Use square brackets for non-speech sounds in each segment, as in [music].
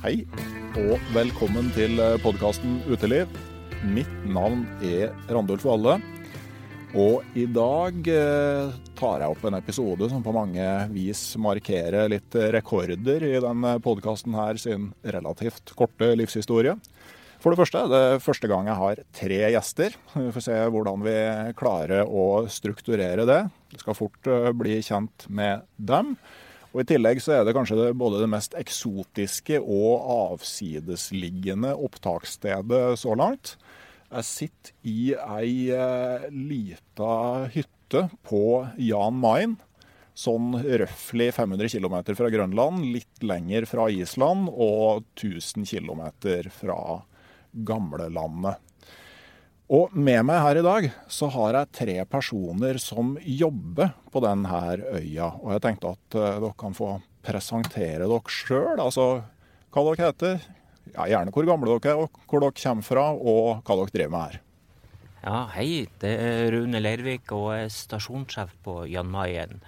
Hei, og velkommen til podkasten Uteliv. Mitt navn er Randulf Valle. Og i dag eh, tar jeg opp en episode som på mange vis markerer litt rekorder i denne podkasten her sin relativt korte livshistorie. For det første, det er første gang jeg har tre gjester. Vi får se hvordan vi klarer å strukturere det. Det skal fort eh, bli kjent med dem. Og I tillegg så er det kanskje det, både det mest eksotiske og avsidesliggende opptaksstedet så langt. Jeg sitter i ei eh, lita hytte på Jan Mayen. Sånn røftlig 500 km fra Grønland, litt lenger fra Island og 1000 km fra gamlelandet. Og med meg her i dag så har jeg tre personer som jobber på denne øya. Og jeg tenkte at uh, dere kan få presentere dere sjøl. Altså hva dere heter. Ja, gjerne hvor gamle dere er, og hvor dere kommer fra, og hva dere driver med her. Ja, hei. Det er Rune Leirvik og er stasjonssjef på Jan Mayen.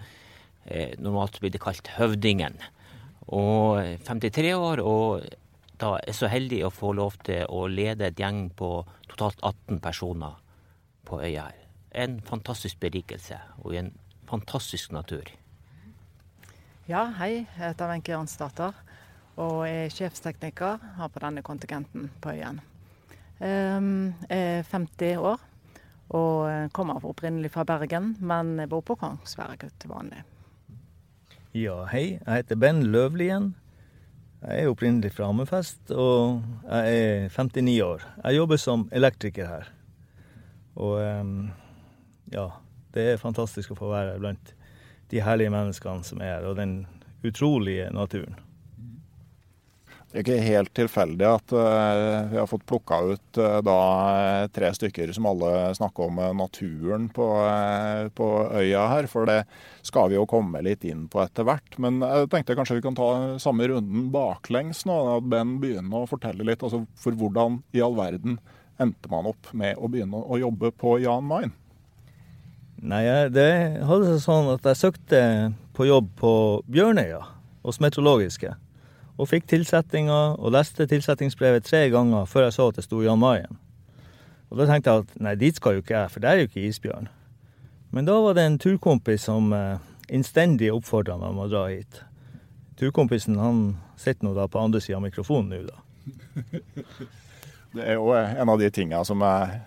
Eh, normalt blir det kalt Høvdingen. Og 53 år, og da er så heldig å få lov til å lede et gjeng på totalt 18 personer på øya her. En fantastisk berikelse og i en fantastisk natur. Ja, hei. Jeg heter Wenche Jansdatter og er sjefstekniker her på denne kontingenten på øyen. Jeg er 50 år og kommer opprinnelig fra Bergen, men bor på Kongsberg til vanlig. Ja, hei. Jeg heter Ben Løvlien. Jeg er opprinnelig fra Hammerfest, og jeg er 59 år. Jeg jobber som elektriker her. Og ja, det er fantastisk å få være blant de herlige menneskene som er her, og den utrolige naturen. Det er ikke helt tilfeldig at uh, vi har fått plukka ut uh, da, tre stykker som alle snakker om naturen på, på, øya her. For det skal vi jo komme litt inn på etter hvert. Men jeg tenkte kanskje vi kan ta samme runden baklengs nå. At Ben begynner å fortelle litt. Altså, for hvordan i all verden endte man opp med å begynne å jobbe på Jan Mayen? Nei, det hadde seg sånn at jeg søkte på jobb på Bjørnøya hos Meteorologiske og fikk tilsettinga og leste tilsettingsbrevet tre ganger før jeg så at det sto Jan Mayen. Og da tenkte jeg at nei, dit skal jo ikke jeg, for det er jo ikke isbjørn. Men da var det en turkompis som eh, innstendig oppfordra meg om å dra hit. Turkompisen han sitter nå da på andre sida av mikrofonen nå, da. [laughs] Det er jo en av de tinga som jeg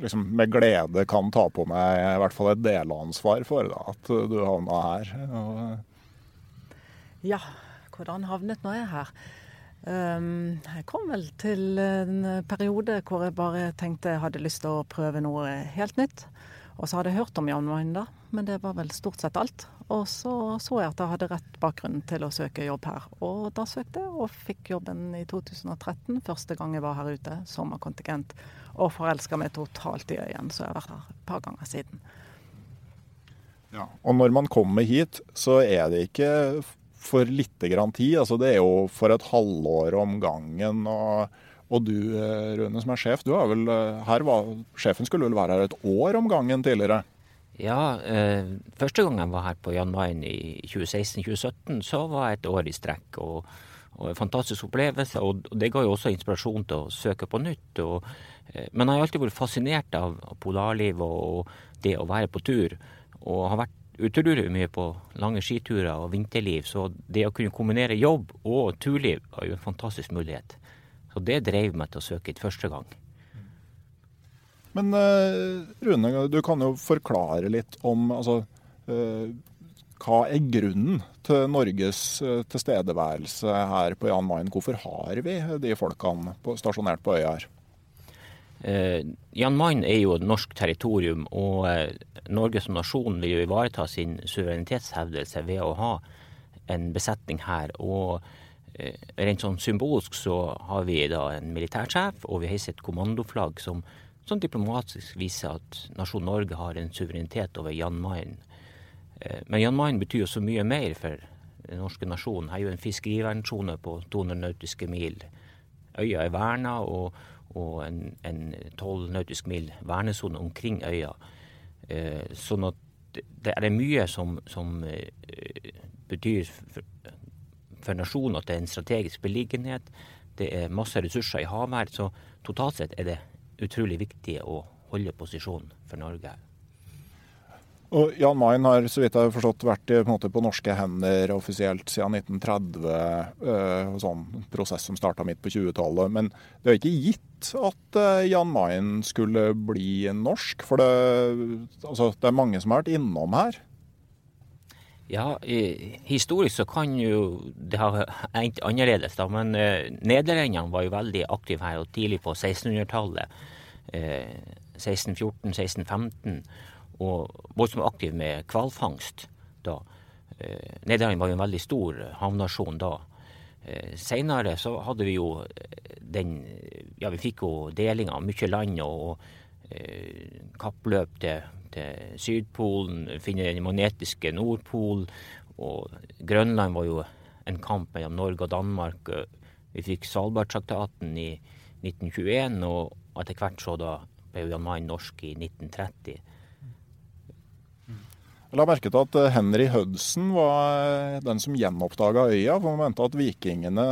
liksom med glede kan ta på meg i hvert fall et delansvar for, da, at du havna her. Og... Ja, hvordan havnet nå jeg her? Um, jeg kom vel til en periode hvor jeg bare tenkte jeg hadde lyst til å prøve noe helt nytt. Og så hadde jeg hørt om Jan Mayen da, men det var vel stort sett alt. Og så så jeg at jeg hadde rett bakgrunn til å søke jobb her. Og da søkte jeg, og fikk jobben i 2013. Første gang jeg var her ute, sommerkontingent. Og forelska meg totalt i øyen, så jeg har vært her et par ganger siden. Ja, og når man kommer hit, så er det ikke for lite grann tid. Altså det er jo for et halvår om gangen. og, og du eh, Rune som er sjef, du har vel, eh, her var, sjefen skulle vel være her et år om gangen tidligere? Ja, eh, første gang jeg var her på Jan Mayen i 2016-2017, så var jeg et år i strekk. Og, og, en fantastisk opplevelse. Og det ga jo også inspirasjon til å søke på nytt. Og, eh, men jeg har alltid vært fascinert av polarlivet og, det å være på tur. Og har vært utrolig mye på lange skiturer og vinterliv. Så det å kunne kombinere jobb og turliv var jo en fantastisk mulighet. Så det drev meg til å søke hit første gang. Men uh, Rune, du kan jo forklare litt om altså, uh, hva er grunnen til Norges uh, tilstedeværelse her på Jan Mayen? Hvorfor har vi de folkene på, stasjonert på øya her? Jan Mayen er jo norsk territorium, og Norge som nasjon vil jo ivareta sin suverenitetshevdelse ved å ha en besetning her. Og eh, rent sånn symbolsk så har vi da en militærsjef, og vi heiser et kommandoflagg som, som diplomatisk viser at nasjonen Norge har en suverenitet over Jan Mayen. Eh, men Jan Mayen betyr jo så mye mer for den norske nasjonen. Her er jo en fiskerivernsone på 200 nautiske mil. Øya er verna, og, og en tolv nautiske mil vernesone omkring øya. Eh, sånn at det er mye som, som eh, betyr for, for nasjonen at det er en strategisk beliggenhet. Det er masse ressurser i havet. Så totalt sett er det utrolig viktig å holde posisjonen for Norge her. Og Jan Mayen har så vidt jeg har forstått vært på, måte, på norske hender offisielt siden 1930. Øh, sånn prosess som starta midt på 20-tallet. Men det er ikke gitt at øh, Jan Mayen skulle bli norsk. For det, altså, det er mange som har vært innom her. Ja, historisk så kan jo det ha endt annerledes, da. Men eh, nederlenderne var jo veldig aktive her, og tidlig på 1600-tallet. Eh, 1614, 1615 og voldsomt aktiv med hvalfangst da. Eh, Nederland var jo en veldig stor havnasjon da. Eh, Seinere så hadde vi jo eh, den Ja, vi fikk jo deling av mye land og eh, kappløp til, til, Sydpolen, finne den magnetiske Nordpol. Og Grønland var jo en kamp mellom Norge og Danmark. Vi fikk Svalbardtraktaten i 1921, og etter hvert så da ble Jan Mayen norsk i 1930. Jeg la merke til at eh, Henry Hudson var eh, den som gjenoppdaga øya. for Man mente at vikingene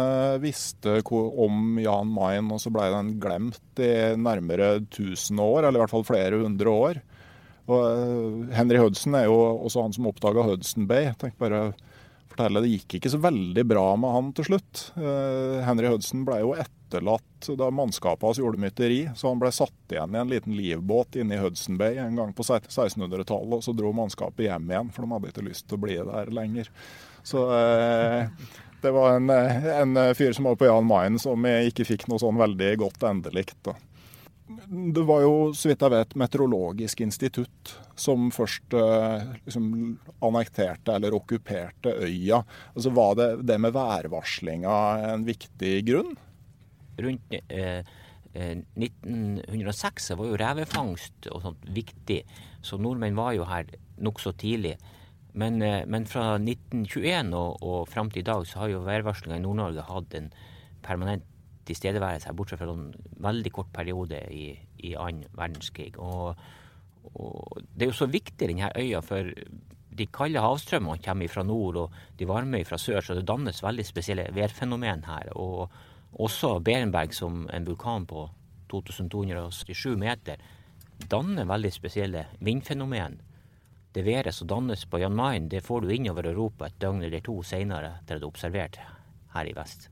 visste om Jan Mayen, og så ble den glemt i nærmere 1000 år, eller i hvert fall flere hundre år. Og eh, Henry Hudson er jo også han som oppdaga Hudson Bay. Tenkte bare fortelle, Det gikk ikke så veldig bra med han til slutt. Henry Hudson ble jo etterlatt da mannskapet hans gjorde mytteri. Så han ble satt igjen i en liten livbåt inne i Hudson Bay en gang på 1600-tallet. Og så dro mannskapet hjem igjen, for de hadde ikke lyst til å bli der lenger. Så eh, det var en, en, fyr som var på Jan Mayen som ikke fikk noe sånn veldig godt endelikt. da. Det var jo, så vidt jeg vet, Meteorologisk institutt som først eh, liksom, annekterte eller okkuperte øya. Altså, Var det, det med værvarslinga en viktig grunn? rundt eh, 1906 eh, var jo revefangst og sånt viktig, så nordmenn var jo her nokså tidlig. Men, eh, men, fra 1921 og, og fram til i dag så har jo værvarslinga i Nord-Norge hatt en permanent tilstedeværelse her, bortsett fra en veldig kort periode i, i annen verdenskrig. Og, og, det er jo så viktig, denne øya, for de kalde havstrømmene kommer fra nord, og de varme fra sør, så det dannes veldig spesielle værfenomen her. og også Berenberg, som en vulkan på 2287 meter, danner veldig spesielle vindfenomen. Det været som dannes på Jan Mayen, det får du innover Europa et døgn eller to senere etter at du er observert her i vest.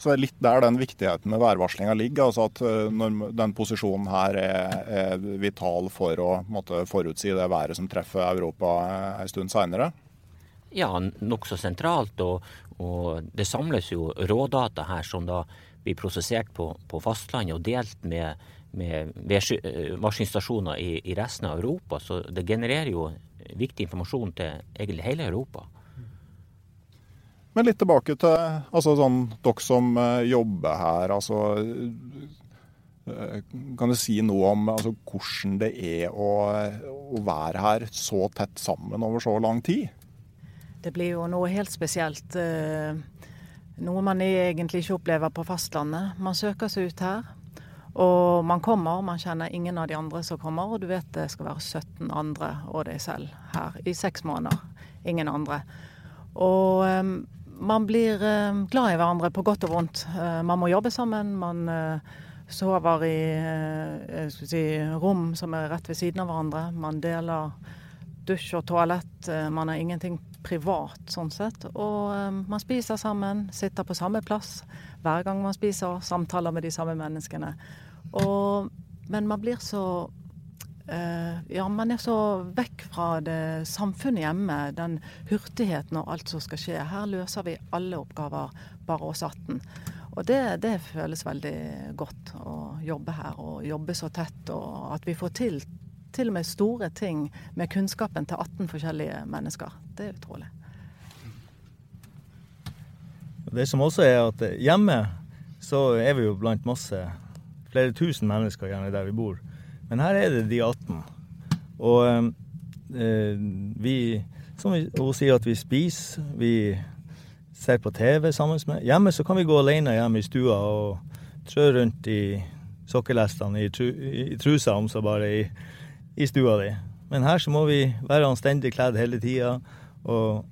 Så det er litt der den viktigheten med værvarslinga ligger. altså at eh, når Den posisjonen her er, er vital for å måtte, forutsi det været som treffer Europa en stund seinere? Ja, nokså sentralt. Og, og, det samles jo rådata her som da blir prosessert på, på fastlandet og delt med, med varslingsstasjoner i, i, resten av Europa. Så det genererer jo viktig informasjon til egentlig hele Europa. Men litt tilbake til altså sånn, dere som eh, jobber her. altså eh, Kan du si noe om altså, hvordan det er å, å være her så tett sammen over så lang tid? Det blir jo noe helt spesielt. Eh, noe man egentlig ikke opplever på fastlandet. Man søker seg ut her. Og man kommer, man kjenner ingen av de andre som kommer, og du vet det skal være 17 andre og deg selv her i seks måneder. Ingen andre. Og man blir um, glad i hverandre på godt og vondt. Uh, man må jobbe sammen. Man uh, sover i si, rom som er rett ved siden av hverandre. Man deler dusj og toalett. man har ingenting privat sånn sett. Og man spiser sammen, sitter på samme plass hver gang man spiser, samtaler med de samme menneskene. Og, men man blir så Ja, man er så vekk fra det samfunnet hjemme, den hurtigheten og alt som skal skje. Her løser vi alle oppgaver, bare oss 18. Og det, det føles veldig godt å jobbe her, og jobbe så tett, og at vi får til til og med store ting med kunnskapen til 18 forskjellige mennesker. Det er utrolig. Det som også er at hjemme så er vi jo blant masse, flere tusen mennesker gjerne der vi bor. Men her er det de 18. Og eh, vi, som hun sier, at vi spiser, vi ser på TV sammen med Hjemme så kan vi gå alene hjemme i stua og trø rundt i sokkelestene i, tru, i trusa, om så bare i i stua di. Men her så må vi være anstendig kledd hele tida. Og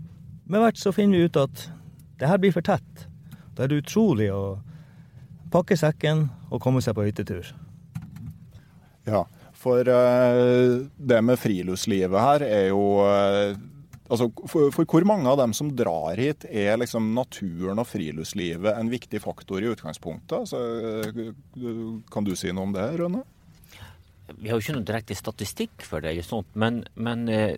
med hvert så finner vi ut at det her blir for tett. Da er det utrolig å pakke sekken og komme seg på hyttetur. Ja, for uh, det med friluftslivet her er jo uh, altså, for, for, hvor mange av dem som drar hit, er liksom naturen og friluftslivet en viktig faktor i utgangspunktet? Altså, uh, kan du si noe om det, Rønne? Vi har jo ikke noen direkte statistikk for det, men, men eh,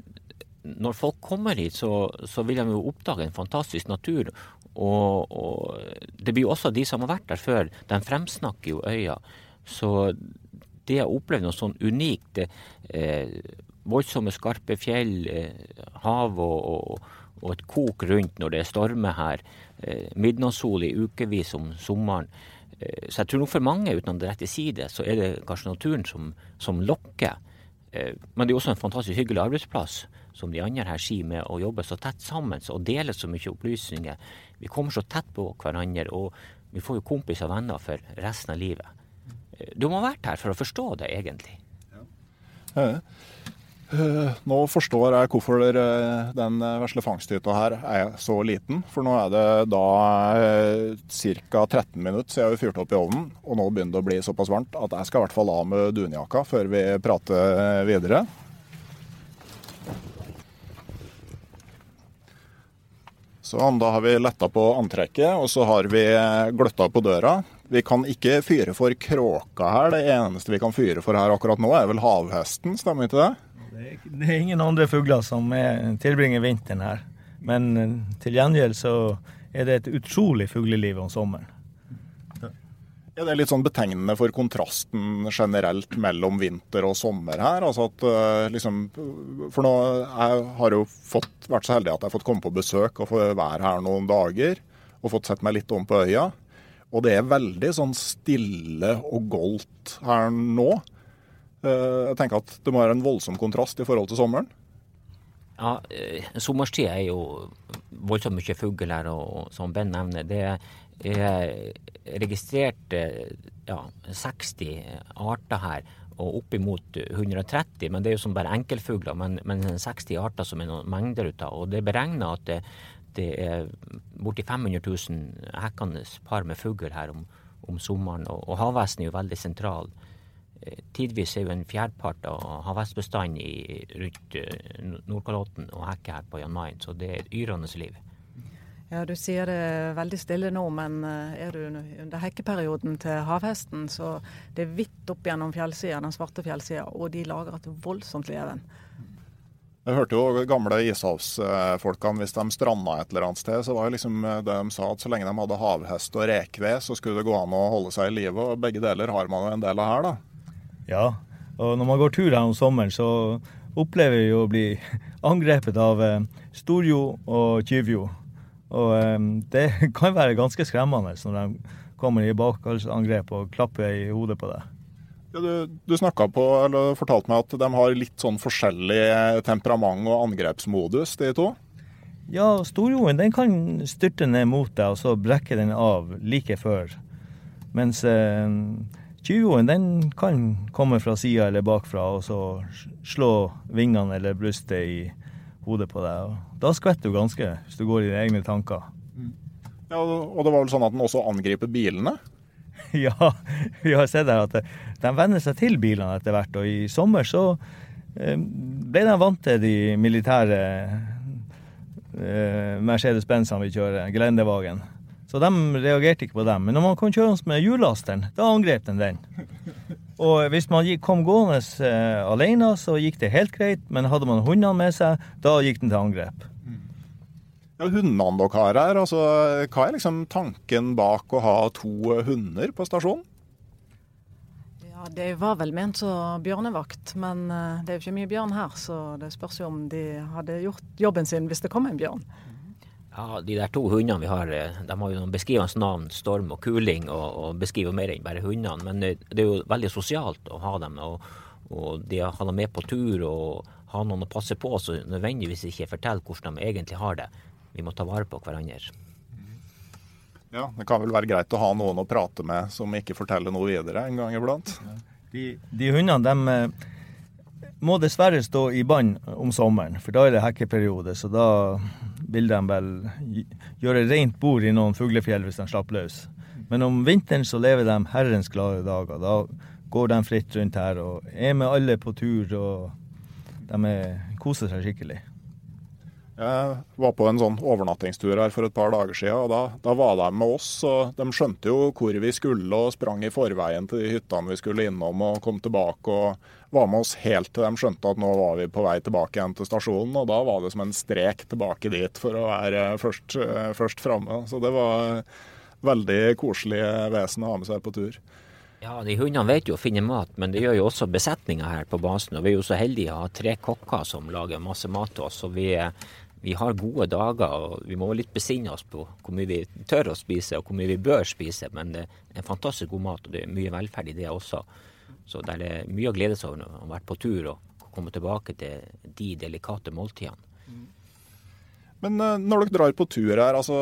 når folk kommer hit, så, så, vil de jo oppdage en fantastisk natur. Og, og, det blir jo også de som har vært der før, de fremsnakker jo øya. Så det å oppleve noe sånn unikt, eh, voldsomme, skarpe fjell, eh, hav og, og, og, et kok rundt når det er stormer her, eh, midnattssol i ukevis om sommeren, så jeg tror nok for mange, uten å rette si det, så er det kanskje naturen som, som lokker. Men det er også en fantastisk hyggelig arbeidsplass, som de andre her sier, med å jobbe så tett sammen og dele så mye opplysninger. Vi kommer så tett på hverandre, og vi får jo kompiser og venner for resten av livet. Eh, du må ha vært her for å forstå det, egentlig. Ja. Eh, nå forstår jeg hvorfor eh, den vesle fangsthytta her er så liten. For nå er det da eh, ca. 13 minutter siden vi fyrte opp i ovnen, og nå begynner det å bli såpass varmt at jeg skal i hvert fall av med dunjakka før vi prater videre. Sånn, da har vi letta på antrekket, og så har vi gløtta på døra. Vi kan ikke fyre for kråka her. Det eneste vi kan fyre for her akkurat nå, er vel havhesten, stemmer ikke det? Det er ingen andre fugler som er, tilbringer vinteren her. Men eh, til gjengjeld så er det et utrolig fugleliv om sommeren. Ja, det er litt sånn betegnende for kontrasten generelt mellom vinter og sommer her. Altså at, eh, liksom, for nå jeg har jo fått, vært så heldig at jeg har fått komme på besøk og få være her noen dager. Og fått sett meg litt om på øya. Og det er veldig sånn stille og goldt her nå. Eh, jeg tenker at det må være en voldsom kontrast i forhold til sommeren. Ja, eh, sommerstid er jo voldsomt mye fugl her, og som Ben nevner. Det er registrert ja, 60 arter her, og oppimot 130. Men det er jo som bare enkeltfugler. Men, men 60 arter som er noen mengder ut av. Og det er beregna at det, er borti 500 000 hekkende par med fugl her om, om sommeren. Og, og havhesten er jo veldig sentral. Eh, tidvis er jo en fjerdepart av havhestbestanden rundt eh, Nordkalotten og hekker her på Jan Mayen, så det er et yrende liv. Ja, Du sier det veldig stille nå, men eh, er du under hekkeperioden til havhesten, så det er hvitt opp gjennom fjellsida, den svarte fjellsida, og de lager et voldsomt leven. Jeg hørte jo gamle ishavsfolkene, hvis de stranda et eller annet sted, så var det liksom det de sa at så lenge de hadde havhest og rekved, så skulle det gå an å holde seg i live. Og begge deler har man jo en del av her, da. Ja, og når man går tur her om sommeren, så opplever vi å bli [laughs] angrepet av eh, storjo og tyvjo. Og eh, det [laughs] kan være ganske skremmende når de kommer i bakholdsangrep og klapper i hodet på deg. Ja, du du på, eller fortalte meg at de har litt sånn forskjellig temperament og angrepsmodus, de to? Ja, storjoen den kan styrte ned mot deg, og så brekke den av like før. Mens eh, tyvjoen den kan komme fra sida eller bakfra og så slå vingene eller brystet i hodet på deg. Og da skvetter du ganske hvis du går i dine egne tanker. Ja, Og det var vel sånn at den også angriper bilene? [laughs] ja, vi har sett her at de venner seg til bilene etter hvert. Og i sommer så eh, ble de vant til de militære eh, Mercedes-Benzene vi kjører, Gelendevagen. Så de reagerte ikke på dem. Men når man kom kjørende med hjullasteren, da angrep den den. Og hvis man kom gående eh, alene, så gikk det helt greit. Men hadde man hundene med seg, da gikk den til angrep. Ja, Hundene dere har her, altså, hva er liksom tanken bak å ha to hunder på stasjonen? Ja, Det var vel ment som bjørnevakt, men eh, det er jo ikke mye bjørn her. Så det spørs jo om de hadde gjort jobben sin hvis det kom en bjørn. Ja, De der to hundene vi har, eh, de har jo noen beskrivende navn, Storm og Kuling, og, og beskriver mer enn bare hundene. Men det, det, er jo veldig sosialt å ha dem. og, og de har dem med på tur og har noen å passe på, så nødvendigvis ikke forteller hvordan de egentlig har det vi må ta vare på hverandre. Ja, Det kan vel være greit å ha noen å prate med som ikke forteller noe videre en gang iblant. De, de hundene de eh, må dessverre stå i bånd om sommeren, for da er det hekkeperiode. Så da vil de vel gjøre rent bord i noen fuglefjell hvis de slapper løs. Men om vinteren så lever de herrens glade dager. Da går de fritt rundt her og er med alle på tur, og de koser seg skikkelig. Jeg var på en sånn overnattingstur her for et par dager siden, og da, da, var de med oss. og De skjønte jo hvor vi skulle og sprang i forveien til de hyttene vi skulle innom og kom tilbake. og Var med oss helt til de skjønte at nå var vi på vei tilbake igjen til stasjonen. og Da var det som en strek tilbake dit for å være først, først framme. Så det var veldig koselige vesen å ha med seg på tur. Ja, de Hundene vet jo å finne mat, men det gjør jo også besetninga her på basen. og Vi er jo så heldige å ha tre kokker som lager masse mat til oss. og vi vi har gode dager, og vi må litt besinne oss på hvor mye vi tør å spise og hvor mye vi bør spise. Men det er fantastisk god mat, og det er mye velferd i det også. Så det er mye å glede seg over å ha vært på tur og komme tilbake til de delikate måltidene. Men eh, når dere drar på tur her, altså,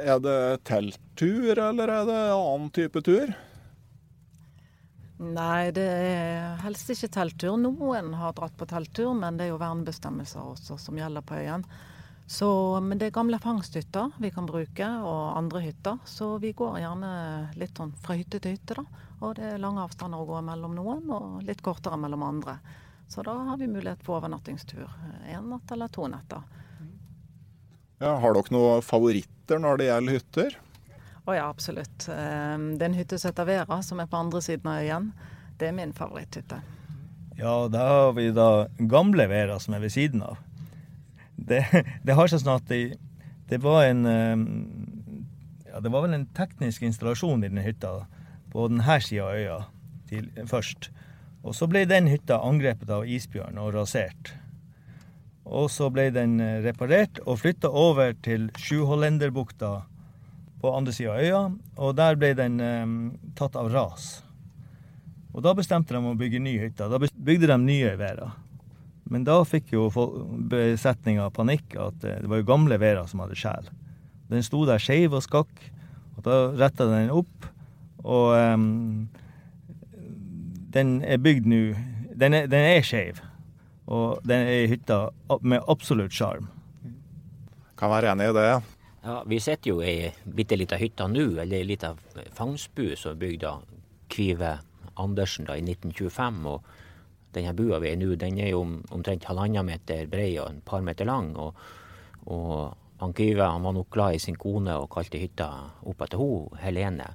er det telttur, eller er det annen type tur? Nei, det er helst ikke telttur. Noen har dratt på telttur, men det er jo vernebestemmelser også som gjelder på øyen. Så, men det er gamle fangsthytter vi kan bruke, og andre hytter. Så vi går gjerne litt sånn fra hytte til hytte, da. Og det er lange avstander å gå mellom noen, og litt kortere mellom andre. Så da har vi mulighet for overnattingstur. Én natt eller to netter. Ja, har dere noen favoritter når det gjelder hytter? Å ja, absolutt. Ehm, det er en hytte som heter Vera, som er på andre siden av øyen. Det er min favoritthytte. Ja, da har vi da gamle Vera som er ved siden av det, det, har seg sånn at det, det, var en ehm, ja, Det var vel en teknisk installasjon i den hytta på denne sida av øya til, først. Og så ble den hytta angrepet av isbjørn og rasert. Og så ble den eh, reparert og flytta over til Sjuhollenderbukta på andre sida av øya, og der ble den um, tatt av ras. Og da bestemte de å bygge ny hytte. Da bygde de nye Vera. Men da fikk jo besetninga panikk, at eh, det var jo gamle Vera som hadde sjel. Den sto der skeiv og skakk, og da retta den opp. Og um, den er bygd nå Den er, den er skeiv, og den er i hytta med absolutt sjarm. Kan være enig i det. Ja, Vi sitter jo i ei bitte lita hytte nå, eller ei lita fangstbu som er bygd av Kvive Andersen da i 1925. og denne bua vi er nå, den er jo omtrent halvannen meter brei og en par meter lang. Og, og han Kyve han var nok glad i sin kone og kalte hytta opp etter henne, Helene.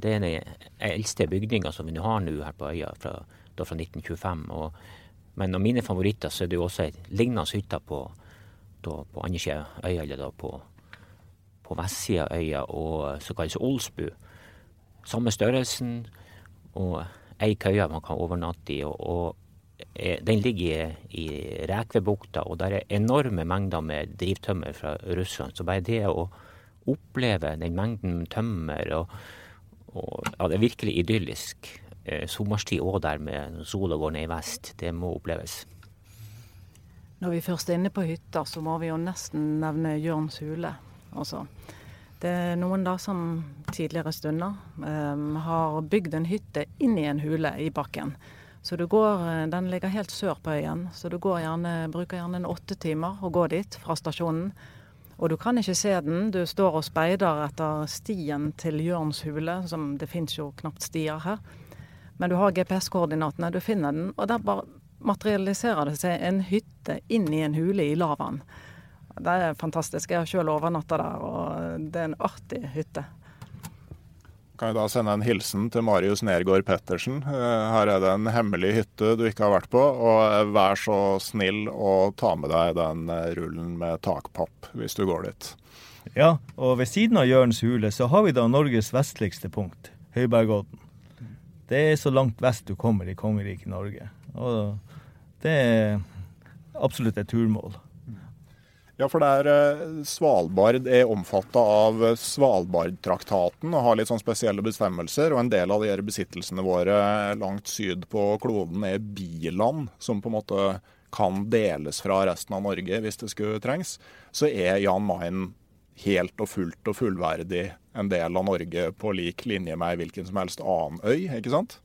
Det er den eldste bygninga som vi nå har nå her på øya, fra, fra 1925. Og, men av mine favoritter så er det jo også ei lignende hytte på, da, på andre øya, eller da på, på vestsida av øya, og som kalles Olsbu. Samme størrelsen, og ei køye man kan overnatte i. og, og den ligger i, Rekvebukta, og der er enorme mengder med drivtømmer fra Russland. Så bare det å oppleve den mengden tømmer og, og ja, Det er virkelig idyllisk. Eh, sommerstid òg der med sola går ned i vest. Det må oppleves. Når vi først er inne på hytta, så må vi jo nesten nevne Jørns hule. Også. Det er noen da som tidligere stunder um, har bygd en hytte inn i en hule i bakken. Så du går, eh, Den ligger helt sør på øyen, så du gjerne, bruker gjerne åtte timer å gå dit fra stasjonen. Og du kan ikke se den. Du står og speider etter stien til Jørns hule, som det fins jo knapt stier her. Men du har GPS-koordinatene, du finner den, og der bare materialiserer det seg en hytte inn i en hule i lavaen. Det er fantastisk. Jeg har sjøl overnatta der, og det er en artig hytte. Kan jeg da sende en hilsen til Marius Nergård Pettersen. Eh, her er det en hemmelig hytte du ikke har vært på. og Vær så snill å ta med deg den eh, rullen med takpapp hvis du går dit. Ja, og ved siden av Jørns hule så har vi da Norges vestligste punkt, Høybergodden. Det er så langt vest du kommer i kongeriket Norge. Og det er absolutt et turmål. Ja, for der er Svalbard er omfatta av Svalbardtraktaten og har litt sånn spesielle bestemmelser. Og en del av de her besittelsene våre langt syd på kloden er biland, som på en måte kan deles fra resten av Norge hvis det skulle trengs. Så er Jan Mayen helt og fullt og fullverdig en del av Norge på lik linje med hvilken som helst annen øy, ikke sant?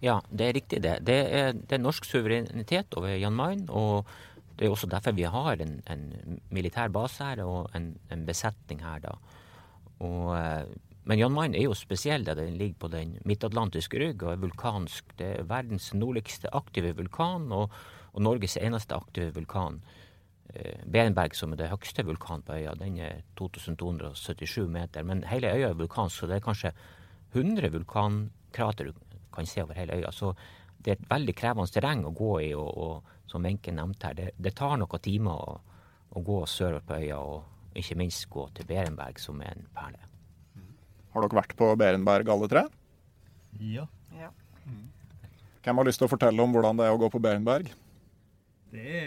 Ja, det er riktig det. Det er, det er norsk suverenitet over Jan Mayen. og det er også derfor vi har en, en militær base her og en, en besetning her. da. Og, eh, men Jan Mayen er jo spesiell da den ligger på den midtatlantiske rygg og er vulkansk. Det er verdens nordligste aktive vulkan og, og Norges eneste aktive vulkan. Benberg, som er det høyeste vulkanen på øya, den er 2277 meter. Men hele øya er vulkansk, så det er kanskje 100 vulkankrater du kan se over hele øya. Så det er et veldig krevende terreng å gå i. og, og som Wenche nevnte her, det, det, tar noen timer å, å gå sørover på øya, og ikke minst gå til Berenberg, som er en perle. Har dere vært på Berenberg alle tre? Ja. ja. Hvem har lyst til å fortelle om hvordan det er å gå på Berenberg? Det,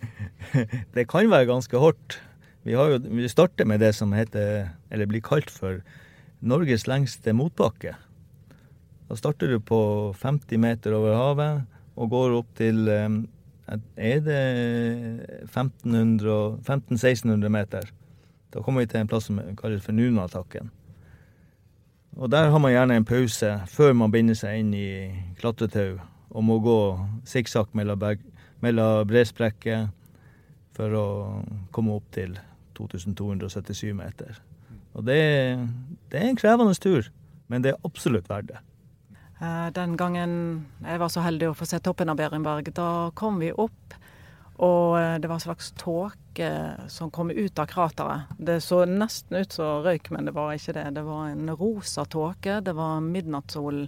[laughs] det kan være ganske hardt. Vi, jo, vi starter med det som heter, eller blir kalt for Norges lengste motbakke. Da starter du på 50 meter over havet og går opp til eh, Er det 1500-1600 meter? Da kommer vi til en plass som kalles for Nunatakken. Og der har man gjerne en pause før man binder seg inn i klatretau og må gå sikksakk mellom, mellom bresprekker for å komme opp til 2277 meter. Og det, det er en krevende tur, men det er absolutt verdt det. Eh, den gangen jeg var så heldig å få se toppen av Beringberg, da kom vi opp. Og eh, det var en slags tåke som kom ut av krateret. Det så nesten ut som røyk, men det var ikke det. Det var en rosa tåke. Det var midnattssol.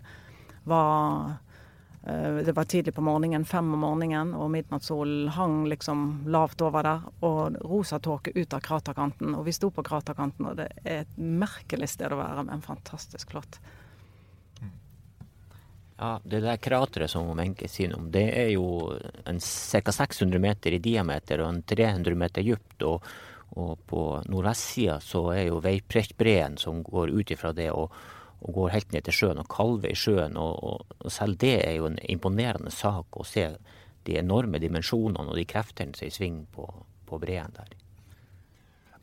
Var, eh, det var tidlig på morgenen, fem om morgenen, og midnattssolen hang liksom lavt over der. Og rosa tåke ut av kraterkanten. Og vi sto på kraterkanten, og det er et merkelig sted å være, men fantastisk flott. Ja, Det der krateret som Wenche sier om, det er jo ca. 600 meter i diameter og en 300 meter dypt. Og, og på nordvestsida så er jo Veiprekkbreen som går ut ifra det og, og, går helt ned til sjøen og kalver i sjøen. Og, og, selv det er jo en imponerende sak å se de enorme dimensjonene og de kreftene som er i sving på, på breen der.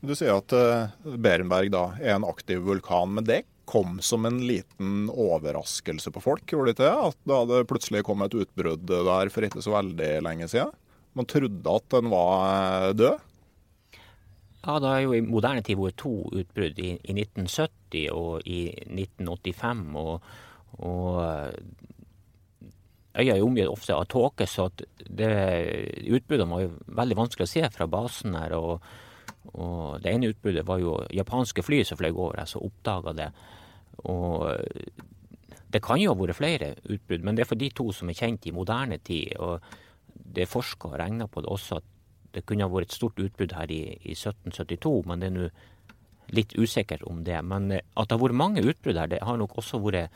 Du sier at uh, Berenberg da er en aktiv vulkan, men det kom som en liten overraskelse på folk, gjorde det ikke det? At det plutselig kom et utbrudd der for ikke så veldig lenge siden? Man trodde at den var eh, død? Ja, det har jo i moderne tid vært to utbrudd, i, i 1970 og i 1985. Og, og eh, øya er omgitt ofte av tåke, så det, utbruddene var jo veldig vanskelig å se fra basen her. og og det ene utbruddet var jo japanske fly som fløy over, som oppdaga det. Og det kan jo ha vært flere utbrudd, men det er for de to som er kjent i moderne tid. og det er forska og regna på det også at det kunne ha vært et stort utbrudd her i, i 1772, men det er nå litt usikkert om det. Men eh, at det har vært mange utbrudd her, det har nok også vært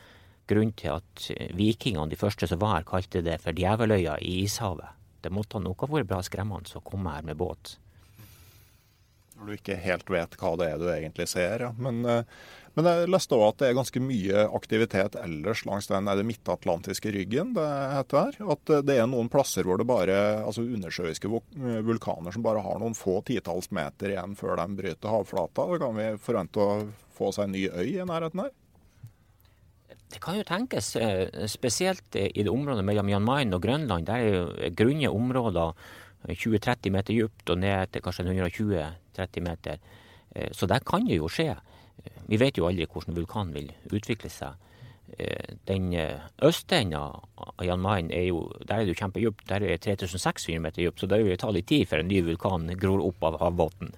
grunn til at eh, vikingene, de første som var her, kalte det for Djeveløya i ishavet. Det måtte nok ha vært bra skremmende å komme her med båt. Når du ikke helt vet hva det er du egentlig ser, ja. Men, eh, men jeg leste òg at det er ganske mye aktivitet ellers langs den er det midtatlantiske ryggen. det heter. At det er noen plasser hvor det bare altså undersjøiske vulkaner som bare har noen få titalls meter igjen før de bryter havflata. Da kan vi forvente å få seg en ny øy i nærheten her? Det kan jo tenkes, eh, spesielt i det området mellom Jan Mayen og Grønland. Der er jo grunne områder 20-30 meter dypt og ned til kanskje 120-30 meter. Eh, så der kan det jo skje. Vi vet jo aldri hvordan vulkanen vil utvikle seg. Eh, den eh, østenden av Jan Mayen er jo der er det kjempedypt. Der er det 3600 meter dypt, så det vil ta litt tid før en ny vulkan gror opp av havbunnen.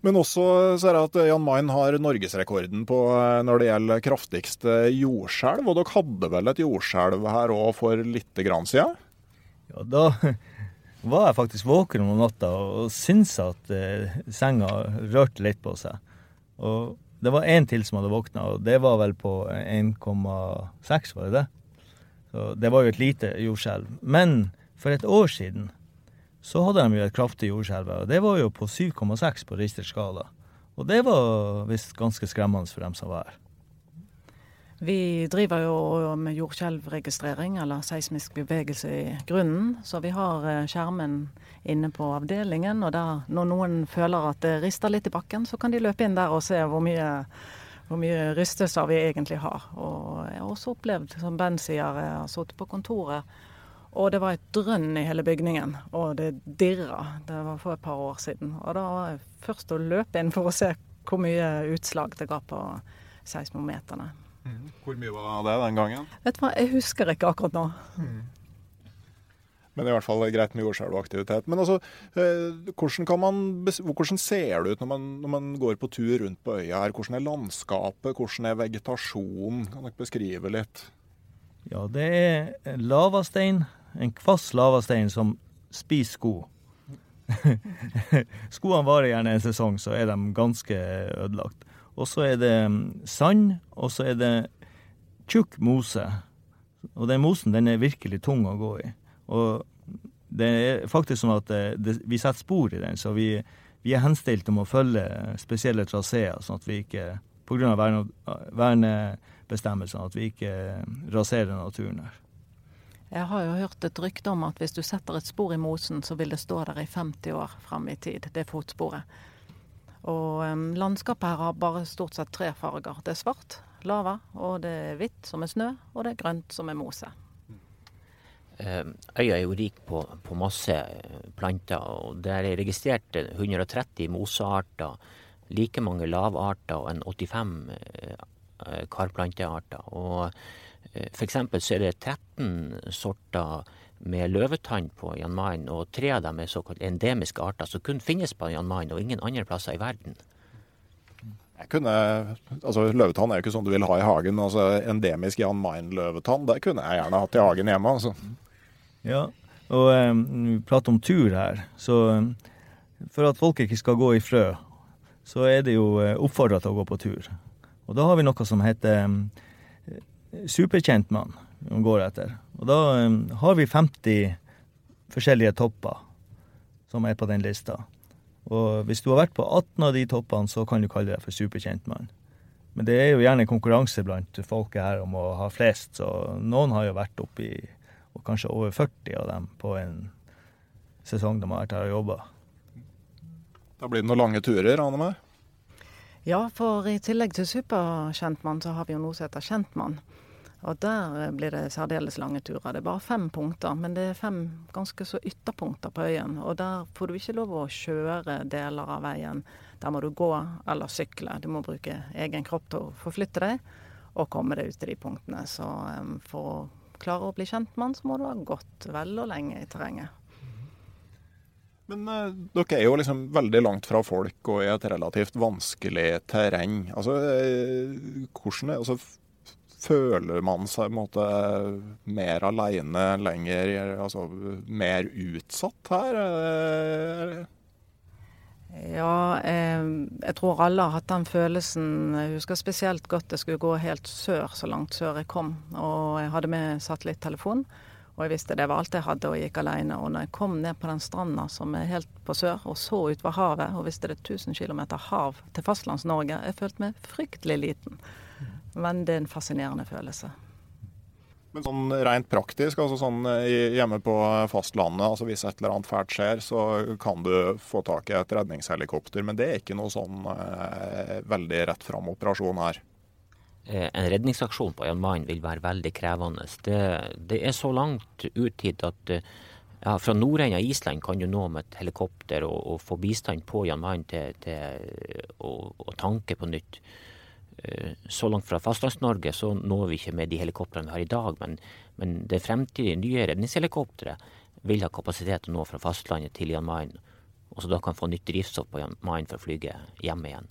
Men også ser jeg at Jan Mayen har norgesrekorden på eh, når det gjelder kraftigste jordskjelv. Og dere hadde vel et jordskjelv her òg for litt grann siden? Ja, da var jeg faktisk våken om natta og syntes at eh, senga rørte litt på seg. Og det var én til som hadde våkna, og det var vel på 1,6, var det det? Så det var jo et lite jordskjelv. Men for et år siden så hadde de jo et kraftig jordskjelv, og det var jo på 7,6 på Richters skala. Og det var visst ganske skremmende for dem som var her. Vi driver jo med jordskjelvregistrering, eller seismisk bevegelse i grunnen. Så vi har eh, skjermen inne på avdelingen, og der, når noen føler at det rister litt i bakken, så kan de løpe inn der og se hvor mye, hvor mye rystelser vi egentlig har. Og jeg har også opplevd, som Ben sier, jeg har sittet på kontoret, og det var et drønn i hele bygningen, og det dirra. Det var for et par år siden. Og da var jeg først å løpe inn for å se hvor mye utslag det ga på seismometerne. Mm. Hvor mye var det den gangen? Vet du hva, Jeg husker ikke akkurat nå. Mm. Men i hvert fall greit med jordskjelvaktivitet. Men altså, eh, hvordan, man, hvordan, ser det ut når man, når man, går på tur rundt på øya her? Hvordan er landskapet? Hvordan er vegetasjonen? Kan dere beskrive litt? Ja, det er lavastein. En kvass lavastein som spiser sko. [laughs] Skoene varer gjerne en sesong, så er de ganske ødelagt. Og så er det mm, sand, og så er det tjukk mose. Og den mosen den er virkelig tung å gå i. Og det er faktisk sånn at det, det, vi setter spor i den, så vi, vi er henstilt om å følge spesielle traseer, sånn at vi ikke pga. Verne, vernebestemmelsene at vi ikke raserer naturen her. Jeg har jo hørt et rykte om at hvis du setter et spor i mosen, så vil det stå der i 50 år fram i tid, det fotsporet. Og um, landskapet her har bare stort sett tre farger. Det er svart, lava, og det er hvitt som er snø, og det er grønt som er mose. Øya er jo rik på, på, masse eh, planter, og det er registrert 130 mosearter, like mange lavarter og en 85 eh, karplantearter. Og for f.eks. så er det 13 sorter med løvetann på Jan Mayen, og tre av dem er såkalt endemiske arter som kun finnes på Jan Mayen og ingen andre plasser i verden. Jeg kunne, altså Løvetann er jo ikke sånn du vil ha i hagen. altså Endemisk Jan Mayen-løvetann det kunne jeg gjerne hatt i hagen hjemme. altså. Ja, og um, vi prater om tur her. Så um, for at folk ikke skal gå i frø, så er det jo uh, oppfordra til å gå på tur. Og da har vi noe som heter um, superkjentmann man går etter. Og da um, har vi 50 forskjellige topper som er på den lista. Og hvis du har vært på 18 av de toppene, så kan du kalle deg for superkjentmann. Men det er jo gjerne konkurranse blant folket her om å ha flest, så noen har jo vært oppi og kanskje over 40 av dem på en sesong de har vært her og jobba. Da blir det noen lange turer, aner meg? Ja, for i tillegg til superkjentmann, så har vi jo noe som heter kjentmann. Og der eh, blir det særdeles lange turer. Det er bare fem punkter, men det er fem ganske så ytterpunkter på øyen. Og der får du ikke lov å kjøre deler av veien. Der må du gå eller sykle. Du må bruke egen kropp til å forflytte deg og komme deg ut til de punktene. Så um, for å klare å bli kjent med den, så må du ha gått vel og lenge i terrenget. Men uh, dere er jo liksom veldig langt fra folk og i et relativt vanskelig terreng. Altså, uh, hvordan er, altså, føler man seg måte, mer aleine lenger, altså mer utsatt her? Ja, eh, jeg tror alle har hatt den følelsen. Jeg husker spesielt godt jeg skulle gå helt sør, så langt sør jeg kom. Og jeg hadde med satellittelefon. Og jeg visste det var alt jeg hadde, og gikk alene. Og når jeg kom ned på den stranda som er helt på sør, og så utover havet, og visste det er 1000 km hav til Fastlands-Norge, jeg følte meg fryktelig liten. Men det er en fascinerende følelse. Men sånn rent praktisk, altså sånn eh, hjemme på fastlandet, altså hvis et eller annet fælt skjer, så kan du få tak i et redningshelikopter. Men det er ikke noe sånn eh, veldig rett fram operasjon her. Eh, en redningsaksjon på Jan Mayen vil være veldig krevende. Det, det er så langt ut hit at eh, ja, fra nordenden av Island kan du nå med et helikopter og, og få bistand på Jan Mayen til, til å, å tanke på nytt. Eh, så langt fra Fastlands-Norge så når vi ikke med de helikoptrene vi har i dag, men, men det fremtidige nye redningshelikopteret vil ha kapasitet til å nå fra fastlandet til Jan Mayen, og så da kan få nytt drivstoff på Jan Mayen for å flyge hjem igjen.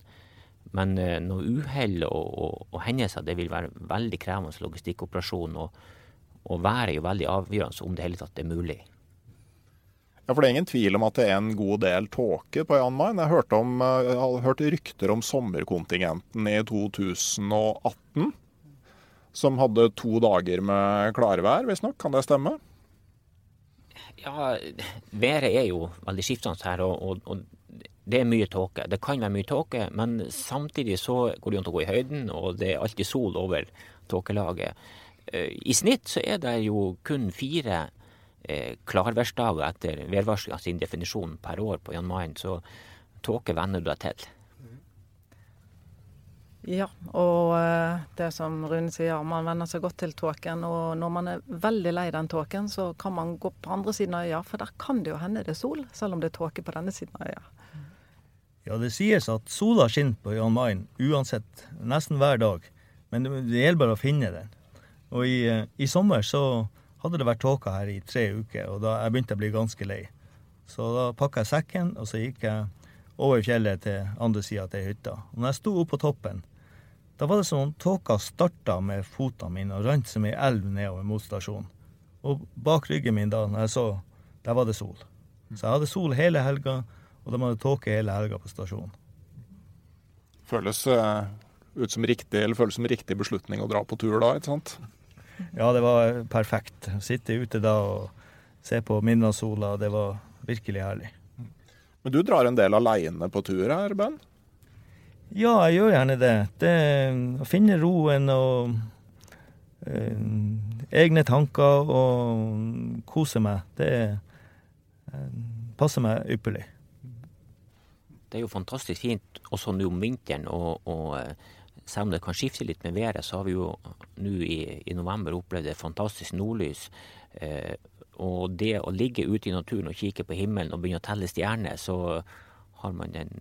Men eh, noe uhell og, og, og, hendelser, det vil være veldig krevende logistikkoperasjon, og, og været er jo veldig avgjørende om det hele tatt er mulig. Ja, for Det er ingen tvil om at det er en god del tåke på Jan Mayen. Jeg hørte, om, eh, jeg har hørt rykter om sommerkontingenten i 2018. Som hadde to dager med klarvær, visstnok. Kan det stemme? Ja, været er jo veldig skiftende her. og, og, og det er mye tåke. Det kan være mye tåke, men samtidig så går det jo an å gå i høyden, og det er alltid sol over tåkelaget. Eh, I snitt så er det jo kun fire klarværsdager etter værvarslinga sin definisjon per år på Jan Mayen, så tåke venner du deg til. Ja, og eh, det som Rune sier, man venner seg godt til tåken. Og når man er veldig lei den tåken, så kan man gå på andre siden av øya, for der kan det jo hende det er sol, selv om det er tåke på denne siden av øya. Ja, det sies at sola skinner på Jan Mayen uansett, nesten hver dag. Men det, det gjelder bare å finne den. Og i, eh, i sommer så hadde det vært tåke her i tre uker, og da jeg begynte å bli ganske lei. Så da pakka jeg sekken, og så gikk jeg over fjellet til andre sida til hytta. Og når jeg sto oppe på toppen, da var det som om tåka starta med fotene mine og rant som ei elv nedover mot stasjonen. Og bak ryggen min da, når jeg så, der var det sol. Så jeg hadde sol hele helga, og de hadde tåke hele helga på stasjonen. Føles uh, ut som riktig, eller føles som riktig beslutning å dra på tur da, ikke sant? Ja, det var perfekt. Sitte ute da og se på midnattssola, det var virkelig herlig. Men du drar en del aleine på tur her, Ben? Ja, jeg gjør gjerne det. det å finne roen og eh, egne tanker og kose meg, det eh, passer meg ypperlig. Det er jo fantastisk fint også nå om vinteren og, og selv om det kan skifte litt med været, så har vi jo nå i, i november opplevd et fantastisk nordlys. Eh, og det å ligge ute i naturen og kikke på himmelen og begynne å telle stjerner, så har man en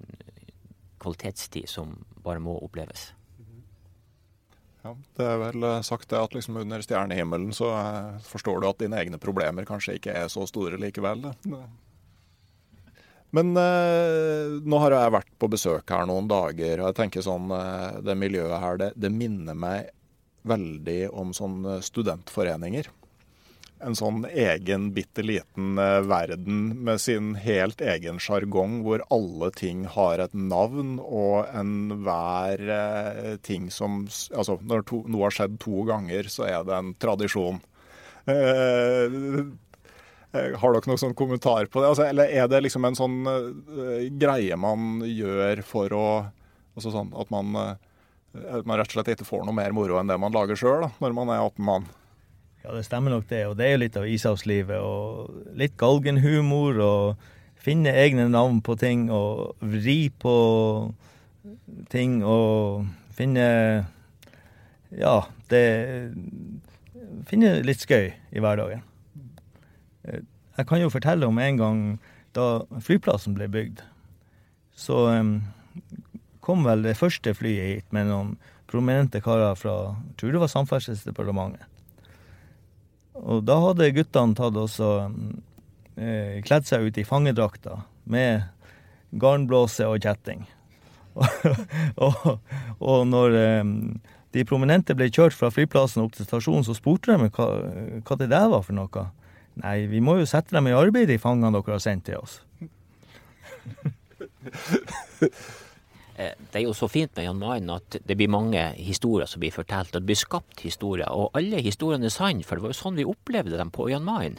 kvalitetstid som bare må oppleves. Ja, Det er vel sagt det at liksom under stjernehimmelen så eh, forstår du at dine egne problemer kanskje ikke er så store likevel. Det. Men eh, nå har jeg vært på besøk her noen dager, og jeg tenker sånn eh, Det miljøet her, det, det minner meg veldig om sånne studentforeninger. En sånn egen, bitte liten eh, verden med sin helt egen sjargong, hvor alle ting har et navn, og enhver eh, ting som Altså, når to, noe har skjedd to ganger, så er det en tradisjon. Eh, har dere noen sånn kommentar på det? Altså, eller er det liksom en sånn uh, greie man gjør for å altså sånn At man, uh, man, rett og slett ikke får noe mer moro enn det man lager sjøl når man er 18 mann? Ja, det stemmer nok det. Og det er jo litt av ishavslivet. Og litt galgenhumor. Og finne egne navn på ting. Og vri på ting. Og finne Ja, det Finne litt skøy i hverdagen. Jeg kan jo fortelle om en gang da flyplassen ble bygd. Så kom vel det første flyet hit med noen prominente karer fra jeg tror det var Samferdselsdepartementet. Og da hadde guttene tatt også eh, kledd seg ut i fangedrakter med garnblåse og kjetting. [laughs] og, og, når eh, de prominente ble kjørt fra flyplassen opp til stasjonen, så spurte de hva, hva det der var for noe. Nei, vi må jo sette dem i arbeid, de fangene dere har sendt til oss. [laughs] Eh, det er jo så fint med Jan Mayen at det blir mange historier som blir fortalt, og det blir skapt historier. Og alle historiene er sanne, for det var jo sånn vi opplevde dem på Jan Mayen.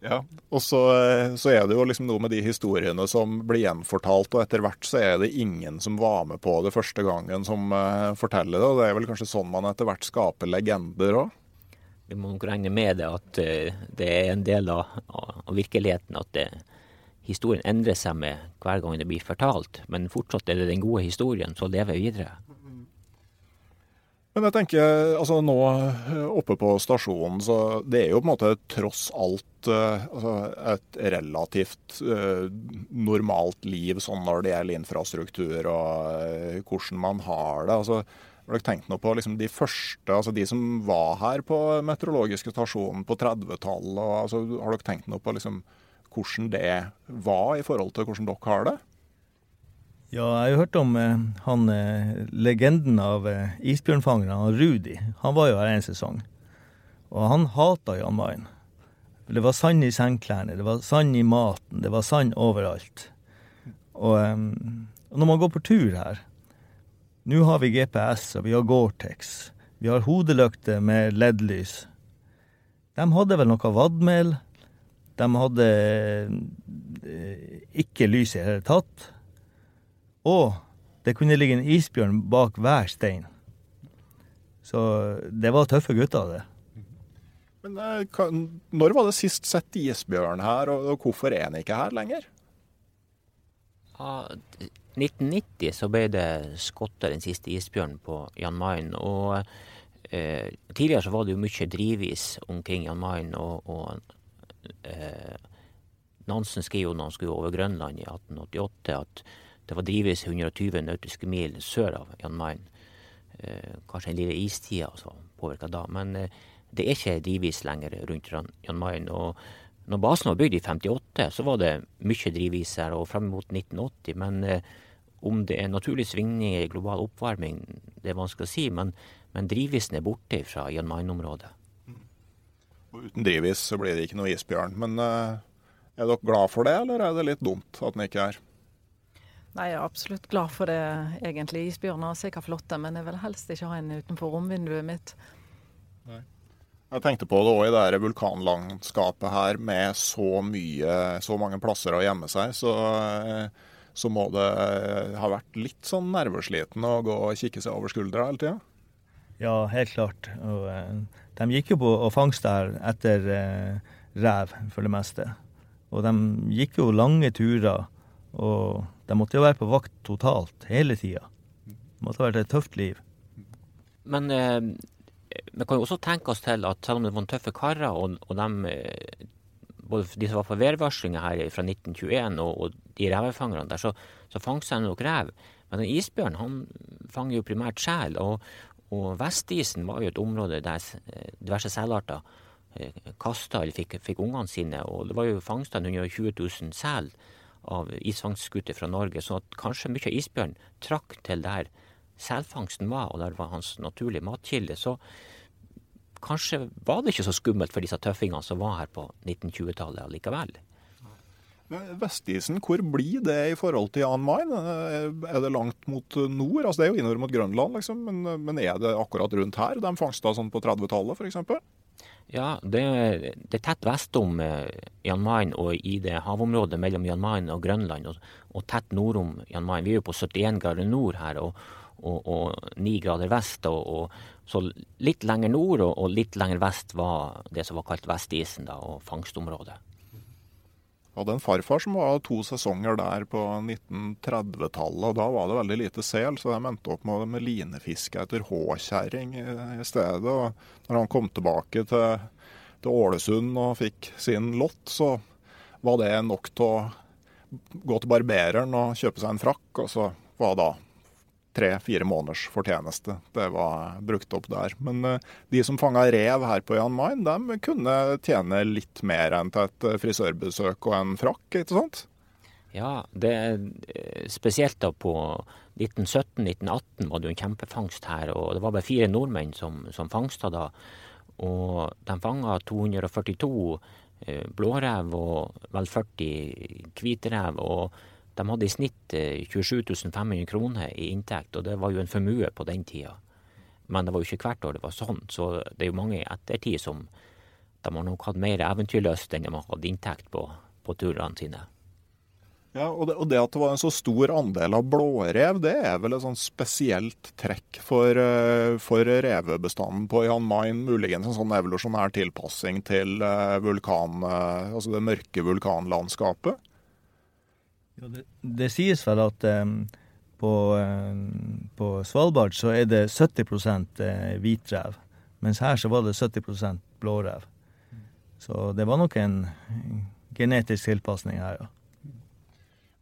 Ja, og så, så, er det jo liksom noe med de historiene som blir gjenfortalt, og etter hvert så er det ingen som var med på det første gangen som uh, forteller det. og Det er vel kanskje sånn man etter hvert skaper legender òg? Vi må nok regne med det at uh, det er en del av, av virkeligheten at det, historien endrer seg med hver gang det blir fortalt. Men fortsatt er det den gode historien som lever videre. Men jeg tenker, altså nå eh, oppe på stasjonen, så det er jo på en måte tross alt altså et relativt eh, normalt liv sånn når det gjelder infrastruktur og hvordan man har det. altså har dere tenkt noe på liksom, de første, altså de som var her på meteorologiske stasjonen på 30-tallet? Altså, har dere tenkt noe på liksom, hvordan det var i forhold til hvordan dere har det? Ja, jeg har hørt om eh, han eh, legenden av eh, isbjørnfangeren, Rudi. Han var jo her en sesong. Og han hata Jan Mayen. Det var sand i sengklærne, det var sand i maten, det var sand overalt. Og, eh, og når man går på tur her Nå har vi GPS, og vi har Gore-Tex. Vi har hodelykter med LED-lys. De hadde vel noe vadmel. De hadde eh, ikke lys i det hele tatt. Og det kunne ligge en isbjørn bak hver stein. Så det var tøffe gutter, det. Men eh, når var det sist sett isbjørn her, og hvorfor er den ikke her lenger? Ja, 1990 så ble det skotta den siste isbjørnen på Jan Mayen. Og eh, tidligere så var det jo mye drivis omkring Jan Mayen. Og, og eh, Nansen skrev jo når han skulle over Grønland i 1888 at det var drivis 120 nautiske mil sør av Jan Mayen. Eh, kanskje en lille istid altså, påvirka da. Men eh, det er ikke drivis lenger rundt Jan Mayen. Og når basen var bygd i 58, så var det mye drivis her, og frem mot 1980. Men eh, om det er naturlige svingninger i global oppvarming, det er vanskelig å si. Men, men drivisen er borte fra Jan Mayen-området. Og uten drivis så blir det ikke noe isbjørn. Men uh, er dere glad for det, eller er det litt dumt at den ikke er? Nei, Jeg er absolutt glad for det, egentlig. Isbjørner er sikkert flotte, men jeg vil helst ikke ha en utenfor romvinduet mitt. Nei. Jeg tenkte på det òg i det vulkanlandskapet her, med så mye, så mange plasser å gjemme seg. Så, så må det ha vært litt sånn nervesliten å gå og kikke seg over skuldra hele tida? Ja, helt klart. Og, uh, de gikk jo på og fangst der etter eh, rev, for det meste. Og de gikk jo lange turer. Og de måtte jo være på vakt totalt hele tida. Det måtte ha vært et tøft liv. Men eh, vi kan jo også tenke oss til at selv om det var tøffe karer, og, og de, eh, både de som var på værvarslinga her fra 1921 og, og de revefangerne der, så, så fangsta de nok rev. Men den isbjørn han fanger jo primært sel. Og, og Vestisen var jo et område der eh, diverse selarter eh, kasta eller fikk, fikk ungene sine. Og det var jo fangsta 120 000 sel av isfangstskuter fra Norge. Så kanskje mye av isbjørn trakk til der selfangsten var, og der var hans naturlige matkilde. Så kanskje var det ikke så skummelt for disse tøffingene som var her på 1920-tallet allikevel. Vestisen, hvor blir det i forhold til Jan Mayen? Er det langt mot nord? Altså Det er jo innover mot Grønland, liksom, men, men er det akkurat rundt her de fangsta sånn på 30-tallet f.eks.? Ja, det, det, er tett vest om Jan Mayen og i det havområdet mellom Jan Mayen og Grønland, og, og tett nordom Jan Mayen. Vi er jo på 71 grader nord her og, og, og 9 grader vest. Og, så litt lenger nord og, litt lenger vest var det som var kalt Vestisen, da, og fangstområdet hadde en farfar som var to sesonger der på 1930-tallet. og Da var det veldig lite sel, så de endte opp med, med linefiske etter håkjerring i, i, stedet. og Når han kom tilbake til, til, Ålesund og fikk sin lott, så var det nok til å gå til barbereren og kjøpe seg en frakk. Og så var da tre-fire måneders fortjeneste. Det var brukt opp der. Men uh, de som fanga rev her på Jan Mayen, de kunne tjene litt mer enn til et eh, frisørbesøk og en frakk, ikke sant? Ja, det er eh, spesielt da på 1917-1918 var det jo en kjempefangst her. Og det var bare fire nordmenn som, som fangsta da. Og de fanga 242 eh, blårev og vel 40 hvitrev. Og de hadde i snitt eh, 27 500 kroner i inntekt, og det var jo en formue på den tida. Men det var jo ikke hvert år det var sånn, så det er jo mange i ettertid som de har nok hatt mer eventyrlyst enn de har hatt inntekt på, på turene sine. Ja, og det, og det, at det var en så stor andel av blårev, det er vel et sånn spesielt trekk for, eh, for revebestanden på Jan Mayen. Muligens en sånn evolusjonær tilpassing til eh, vulkan, eh, altså det mørke vulkanlandskapet? Ja, det, det, sies vel at um, på, um, på, Svalbard så er det 70% hvitrev, mens her så var det 70% blårev. Så det var nok en genetisk tilpasning her, ja.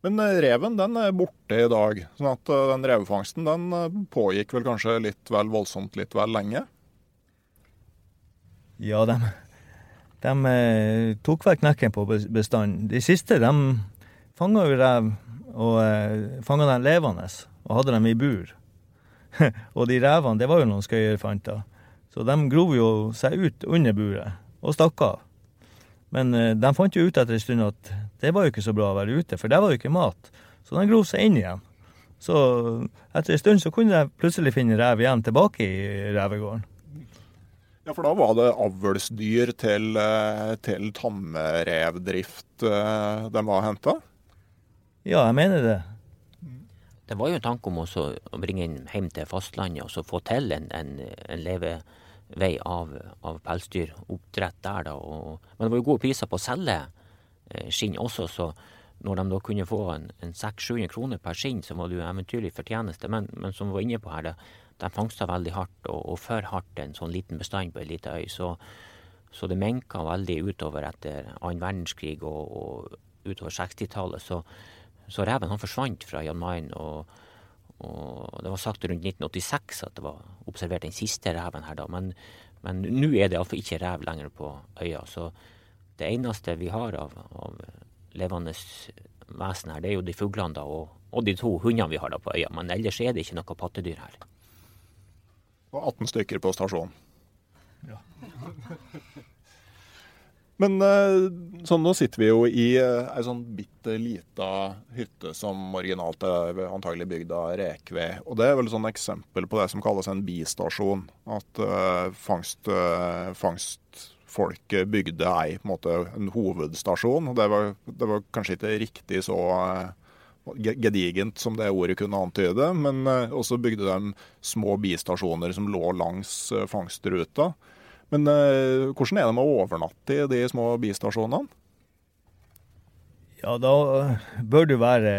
Men eh, reven den er borte i dag. sånn at eh, den revefangsten den eh, pågikk vel kanskje litt vel voldsomt litt vel lenge? Ja, de, de tok vekk knekken på bestanden. De siste de fanga jo rev, og fanga dem levende og hadde dem i bur. [laughs] og de revene, det var jo noen skøyerfanter. Så de grov jo seg ut under buret og stakk av. Men eh, de fant jo ut etter en stund at det var jo ikke så bra å være ute, for der var jo ikke mat. Så de grov seg inn igjen. Så etter en stund så kunne de plutselig finne rev igjen tilbake i revegården. Ja, for da var det avlsdyr til, eh, til tamrevdrift eh, de var henta? Ja, jeg mener det. Det var jo en tanke om også å bringe inn hjem til fastlandet og så få til en, en, en levevei av, av pelsdyroppdrett der, da. Og, men det var jo gode priser på å selge eh, skinn også, så når de da kunne få en, en 600-700 kroner per skinn, så var det jo eventyrlig fortjeneste. Men, men som vi var inne på her, det, de fangsta veldig hardt, og, og for hardt en sånn liten bestand på ei lita øy. Så, så det menka veldig utover etter annen verdenskrig og, og utover 60-tallet. Så, så reven han forsvant fra Jan Mayen. og og det var sagt rundt 1986 at det var observert den siste reven her da. Men, men nå er det iallfall ikke rev lenger på øya. Så det eneste vi har av, av levende vesen her, det er jo de fuglene da, og, og, de to hundene vi har da på øya. Men ellers er det ikke noe pattedyr her. Og 18 stykker på stasjonen. Ja. Men eh, sånn, nå sitter vi jo i eh, ei sånn bitte lita hytte som originalt er antagelig bygd av rekved. Og det er vel sånn eksempel på det som kalles en bistasjon. At uh, fangst, uh, fangstfolket bygde ei på en, måte, en hovedstasjon. det var, det var, kanskje ikke riktig så gedigent som det ordet kunne antyde, men også bygde de små bistasjoner som lå langs fangstruta. Men uh, hvordan er det med å overnatte i de små bistasjonene? Ja, da bør du være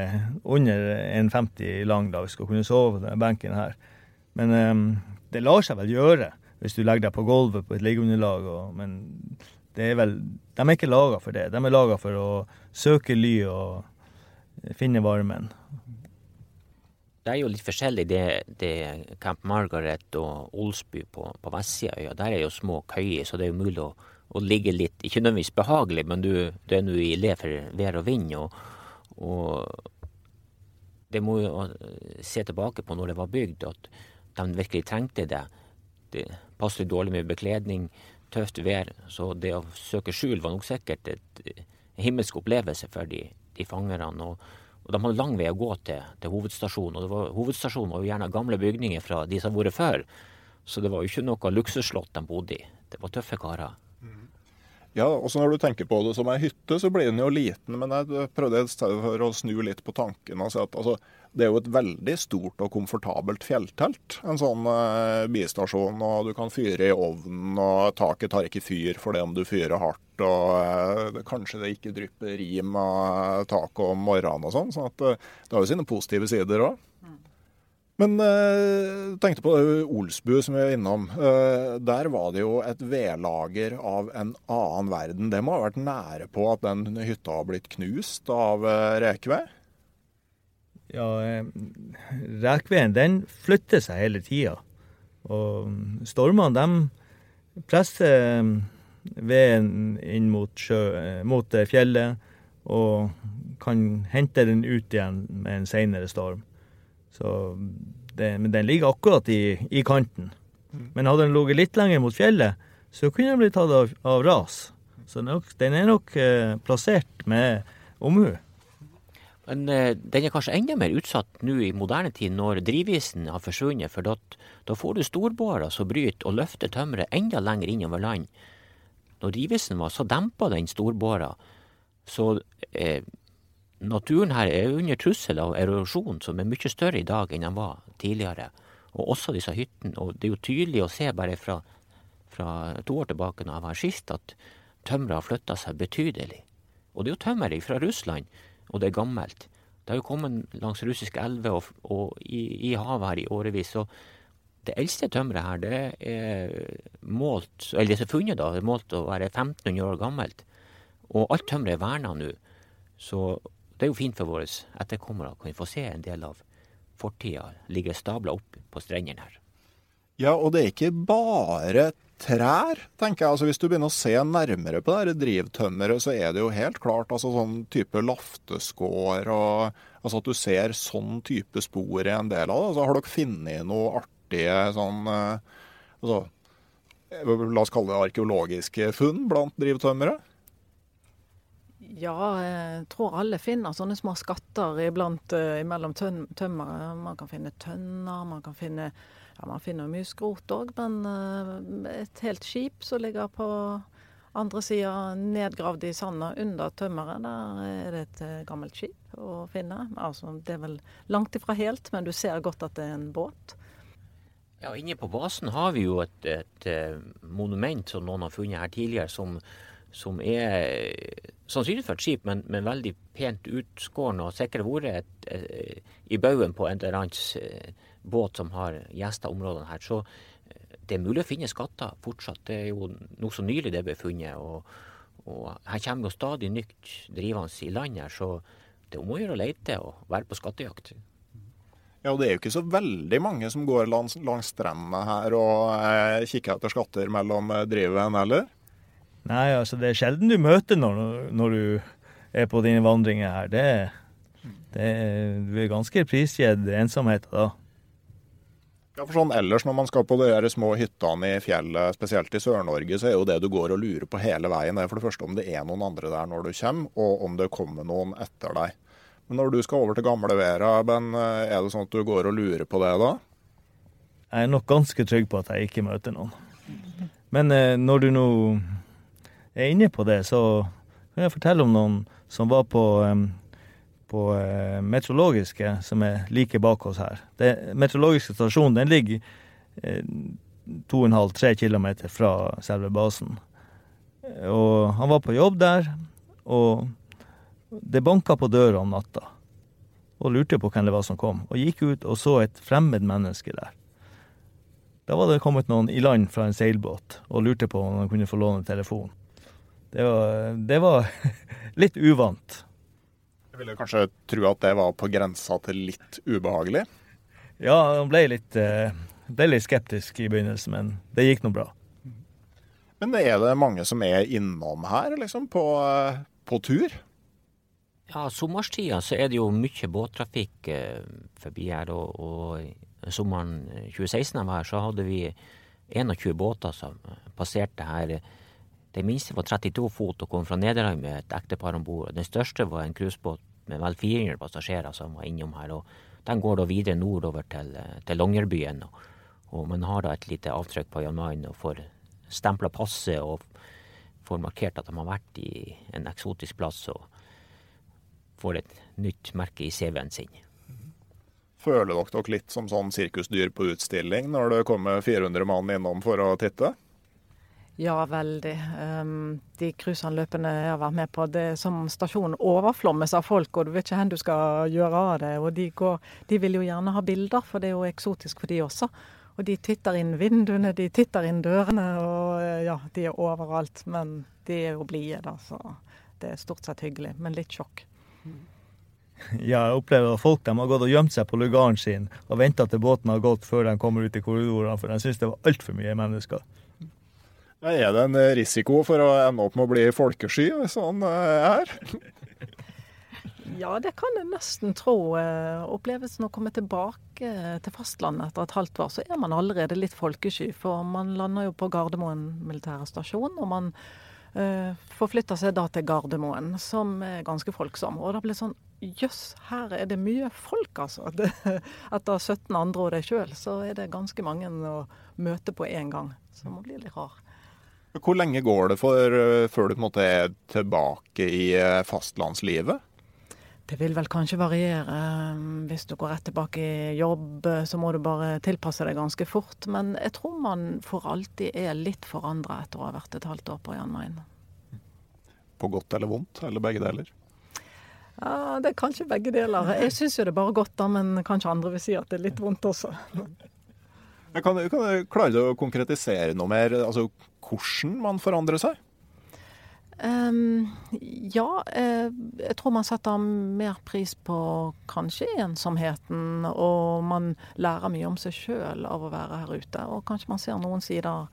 under 1,50 lang da, du skal kunne sove på denne benken her. Men um, det lar seg vel gjøre hvis du legger deg på gulvet på et liggeunderlag. Og, men er vel, de er ikke laga for det. De er laga for å søke ly og finne varmen det er jo litt forskjellig. Det, det Camp Margaret og Olsby på, på vestsida der er jo små køyer, så det er jo mulig å, å ligge litt Ikke nødvendigvis behagelig, men du, du er nå i le for vær og vind. Og, og, det må jo se tilbake på når det var bygd, at de virkelig trengte det. Det passet dårlig med bekledning, tøft vær. Så det å søke skjul var nok sikkert et himmelsk opplevelse for de, de fangerne. og og de hadde lang vei å gå til, til hovedstasjonen. Og var, hovedstasjonen var jo gjerne gamle bygninger fra de som har vært før. Så det var jo ikke noe luksusslott de bodde i. Det var tøffe karer. Ja, og så når du tenker på det som ei hytte, så blir den jo liten. Men jeg prøvde for å snu litt på tanken si at altså, det er jo et veldig stort og komfortabelt fjelltelt. En sånn eh, bistasjon, og du kan fyre i ovnen, og taket tar ikke fyr for det om du fyrer hardt. og eh, Kanskje det ikke drypper rim av taket om morgenen og sånn. Så at, eh, det har jo sine positive sider òg. Men eh, tenkte på Olsbu, som vi var innom. Eh, der var det jo et vedlager av en annen verden. Det må ha vært nære på at den hytta har blitt knust av eh, rekved? Ja, eh, rekveden den flytter seg hele tida. Og stormene de presser eh, veden inn mot, sjø, eh, mot fjellet og kan hente den ut igjen med en senere storm. Så det, men den ligger akkurat i, i kanten. Men hadde den ligget litt lenger mot fjellet, så kunne den blitt tatt av, av ras. Så den er nok, den er nok eh, plassert med omhu. Men eh, den er kanskje enda mer utsatt nå i moderne tid når drivisen har forsvunnet. For da, får du storbårer som bryter og løfter tømmeret enda lenger innover land. Når drivisen var, så dempa den storbåra. Så eh, naturen her er under trussel av erosjon som er mye større i dag enn den var tidligere. Og også disse hyttene. Og det er jo tydelig å se bare fra, fra to år tilbake når jeg var sist, at tømmeret har flytta seg betydelig. Og det er jo tømmeret fra Russland og det er gammelt. Det har jo kommet langs russiske elver og, og i, i, havet her i årevis. Så det eldste tømmeret her, det er målt, eller det er funnet, da, er målt å være 1500 år gammelt. Og alt tømmeret er verna nå. Så det er jo fint for våre etterkommere å kunne få se en del av fortida ligge stabla opp på strendene her. Ja, og det er ikke bare trær, tenker jeg. Altså, hvis du begynner å se nærmere på det drivtømmeret, så er det jo helt klart altså, sånn type lafteskår og altså at du ser sånn type spor i en del av det. Altså, har dere funnet noe artige sånn uh, altså, La oss kalle det arkeologiske funn blant drivtømmere? Ja, jeg tror alle finner sånne små skatter iblant uh, mellom tømmeret. Man kan finne tønner, man kan finne ja, Man finner mye skrot òg, men uh, et helt skip som ligger på andre sida, nedgravd i sanda under tømmeret, der er det et uh, gammelt skip å finne. Altså, det er vel langt ifra helt, men du ser godt at det er en båt. Ja, Inne på basen har vi jo et, et, et monument som noen har funnet her tidligere, som, som er sannsynligvis for et skip, men, men veldig pent utskårende og sikkert vært i baugen på et eller annen båt som har gjesta områdene her. Så eh, det er mulig å finne skatter fortsatt. Det er jo noe så nylig det ble funnet. Og, og her kommer jo stadig nytt drivende i land her, så det er om å gjøre å lete og være på skattejakt. Ja, og Det er jo ikke så veldig mange som går langs, langs strendene her og eh, kikker etter skatter mellom eh, driven, eller? Nei, altså det er sjelden du møter når, når du er på dine vandringer her. Det, det, du er ganske prisgitt ensomheten da. Ja, for sånn Ellers når man skal på de små hyttene i fjellet, spesielt i Sør-Norge, så er jo det du går og lurer på hele veien, det er for det første om det er noen andre der når du kommer, og om det kommer noen etter deg. Men når du skal over til gamlevera, Ben, er det sånn at du går og lurer på det da? Jeg er nok ganske trygg på at jeg ikke møter noen. Men eh, når du nå er inne på det, så kan jeg fortelle om noen som var på um, på eh, meteorologiske, som er like bak oss her. Den meteorologiske stasjonen den ligger eh, 2,5-3 km fra selve basen. Og han var på jobb der, og det banka på døra om natta. Og lurte på hvem det var som kom, og gikk ut og så et fremmed menneske der. Da var det kommet noen i land fra en seilbåt og lurte på om han kunne få låne telefon. Det var, det var [laughs] litt uvant. Jeg ville kanskje tro at det var på grensa til litt ubehagelig? Ja, han ble litt, eh, ble litt skeptisk i begynnelsen, men det gikk nå bra. Men er det mange som er innom her, liksom, på, eh, på tur? Ja, sommerstida så er det jo mye båttrafikk eh, forbi her. Og, og sommeren 2016 var her, så hadde vi 21 båter som passerte her den minste var 32 fot og kom fra Nederland med et ektepar om bord. Den største var en cruisebåt med vel 400 passasjerer som var innom her. og Den går da videre nordover til, til Longyearbyen. Og, og, man har da et lite avtrykk på Jan Mayen og får stempla passet og får markert at de har vært i en eksotisk plass og får et nytt merke i CV-en sin. Føler dere dere litt som sånn sirkusdyr på utstilling når det kommer 400 mann innom for å titte? Ja, veldig. Um, de cruiseanløpene jeg har vært med på, det er som stasjonen overflommes av folk, og du vet ikke hvor du skal gjøre av det. Og de, går, de, vil jo gjerne ha bilder, for det er jo eksotisk for de også. Og de titter inn vinduene, de titter inn dørene, og eh, ja, de er overalt. Men de er jo blide, da, så det er stort sett hyggelig. Men litt sjokk. [laughs] Ja, jeg opplever at folk de har gått og gjemt seg på lugaren sin og venta til båten har gått før de kommer ut i korridorene, for de syns det var altfor mye mennesker. Er det en risiko for å ende opp med å bli folkesky hvis han er her? [laughs] Ja, det kan jeg nesten tro. Eh, opplevelsen å komme tilbake til fastlandet etter et halvt år, så er man allerede litt folkesky. For man lander jo på Gardermoen militære stasjon, og man uh, forflytter seg da til Gardermoen, som er ganske folksom. Og da blir det sånn Jøss, her er det mye folk, altså. [laughs] Det, etter 17 andre og deg sjøl, så er det ganske mange å møte på én gang. Så man blir litt rar. Hvor lenge går det for, eh, før du på en måte er tilbake i eh, fastlandslivet? Det vil vel kanskje variere. Hvis du går rett tilbake i jobb, så må du bare tilpasse deg ganske fort. Men jeg tror man for alltid er litt forandra etter å ha vært et halvt år på Jan Mayen. På godt eller vondt, eller begge deler? Ja, Det er kanskje begge deler. Jeg syns jo det er bare godt, da, men kanskje andre vil si at det er litt vondt også. Kan, kan du klare å konkretisere noe mer, altså hvordan man forandrer seg? Um, ja, eh, jeg tror man setter mer pris på kanskje ensomheten. Og man lærer mye om seg sjøl av å være her ute. Og kanskje man ser noen sider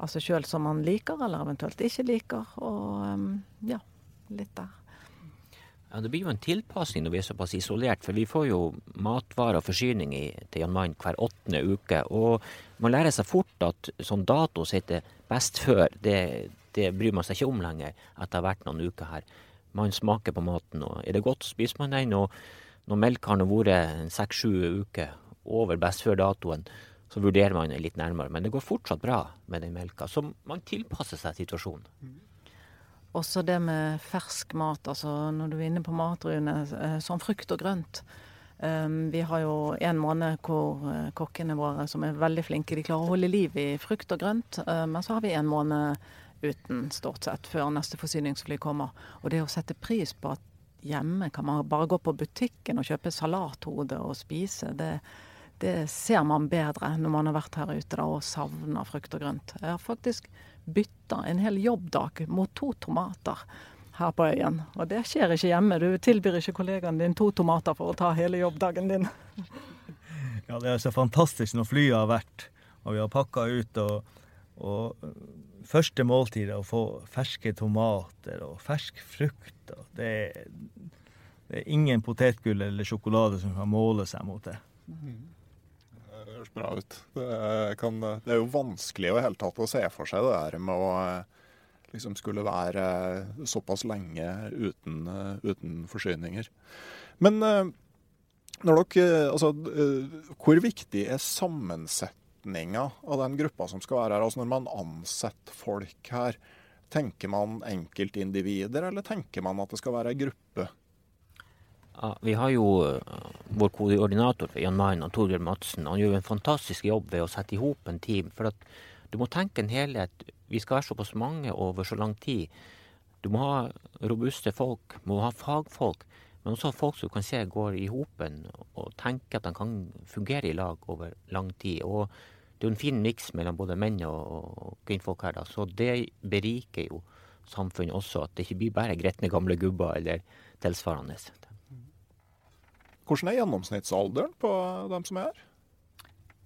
av seg sjøl som man liker, eller eventuelt ikke liker. Og um, ja, litt der. Ja, Det blir jo en tilpasning når vi er såpass isolert, for vi får jo matvarer og forsyning i, til Jan Mayen hver åttende uke. Og man lærer seg fort at sånn dato som heter best før, det, det, bryr man seg ikke om lenger etter vært noen uker her. Man smaker på maten, og er det godt, spiser man den. Og når melk har vært seks-sju uker over best før-datoen, så vurderer man litt nærmere. Men det går fortsatt bra med den melka, så man tilpasser seg situasjonen. Også det med fersk mat, altså når du er inne på mat, Rune, eh, som frukt og grønt. Um, vi har jo en måned hvor uh, kokkene våre, som er veldig flinke, de klarer å holde liv i frukt og grønt. Uh, men så har vi en måned uten, stort sett, før neste forsyningsfly kommer. Og det å sette pris på at hjemme kan man bare gå på butikken og kjøpe salathode og spise, det, det ser man bedre når man har vært her ute da, og savner frukt og grønt. Jeg har faktisk bytta en hel jobbdag mot to tomater her på øyen. Og det skjer ikke hjemme. Du tilbyr ikke kollegaen din to tomater for å ta hele jobbdagen din. [laughs] ja, det er så fantastisk når flyet har vært, og vi har pakka ut. og, og første måltid å få ferske tomater og fersk frukt. Og det, det, er ingen potetgull eller sjokolade som kan måle seg mot det. Mm høres bra ut. Det, kan, det, er jo vanskelig i hele tatt å se for seg det der med å liksom skulle være såpass lenge uten, uten forsyninger. Men eh, dere Altså, eh, hvor viktig er sammensetninga av den gruppa som skal være her? Altså når man ansetter folk her, tenker man enkeltindivider, eller tenker man at det skal være ei gruppe? Ja, vi har jo uh, vår koordinator for Jan Mayen, Torgeir Madsen. Han gjør en fantastisk jobb ved å sette i hop en team. For at du må tenke en helhet. Vi skal være såpass mange over så lang tid. Du må ha robuste folk, må ha fagfolk. Men også folk som du kan se går i hopen og tenker at de kan fungere i lag over lang tid. Og det er jo en fin miks mellom både menn og kvinnfolk her, da. Så det beriker jo samfunnet også. At det ikke blir bare gretne gamle gubber eller tilsvarende. Hvordan er gjennomsnittsalderen på dem som er her?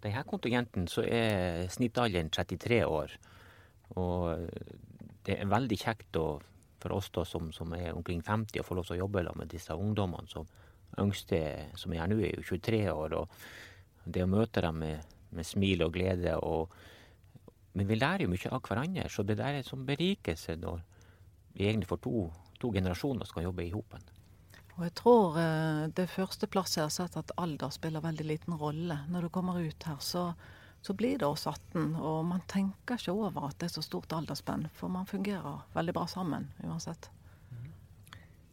Denne kontingenten så er snittalderen 33 år. Og det er veldig kjekt å, for oss da, som, som, er omkring 50 å få lov til å jobbe med disse ungdommene. som Yngste som er her nå, er jo 23 år. og Det å møte dem med, med smil og glede og Men vi lærer jo mye av hverandre, så det der er som berikelse når vi egentlig får to, to generasjoner som kan jobbe i hopen. Og jeg tror eh, det første plasset jeg har sett at alder spiller veldig liten rolle. Når du kommer ut her, så, så blir det oss 18. Og man tenker ikke over at det er så stort aldersspenn, for man fungerer veldig bra sammen uansett.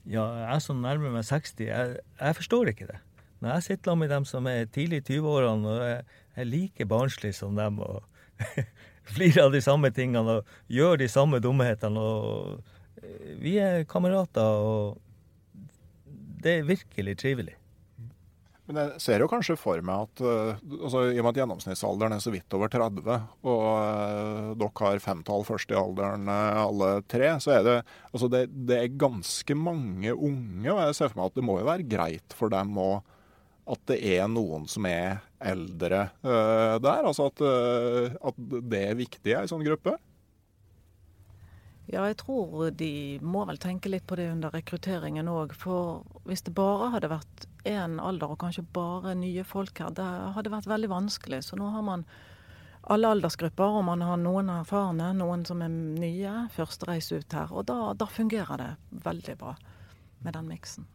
Ja, jeg som nærmer meg 60, jeg, jeg forstår ikke det. Når jeg sitter med dem som er tidlig i 20-årene og er, er like barnslig som dem og [laughs] flirer av de samme tingene og gjør de samme dumhetene og Vi er kamerater. og det er virkelig trivelig. Men jeg ser jo kanskje for meg at uh, altså, i og med at gjennomsnittsalderen er så vidt over 30, og uh, dere har femtall først i alderen uh, alle tre, så er det, altså, det, det, er ganske mange unge. Og jeg ser for meg at det må jo være greit for dem òg at det er noen som er eldre der. Altså at, at det er viktig i ei sånn gruppe. Ja, jeg tror de må vel tenke litt på det under rekrutteringen òg. For hvis det bare hadde vært én alder, og kanskje bare nye folk her, det hadde vært veldig vanskelig. Så nå har man alle aldersgrupper, og man har noen erfarne, noen som er nye. Første reise ut her. Og da, da fungerer det veldig bra med den miksen.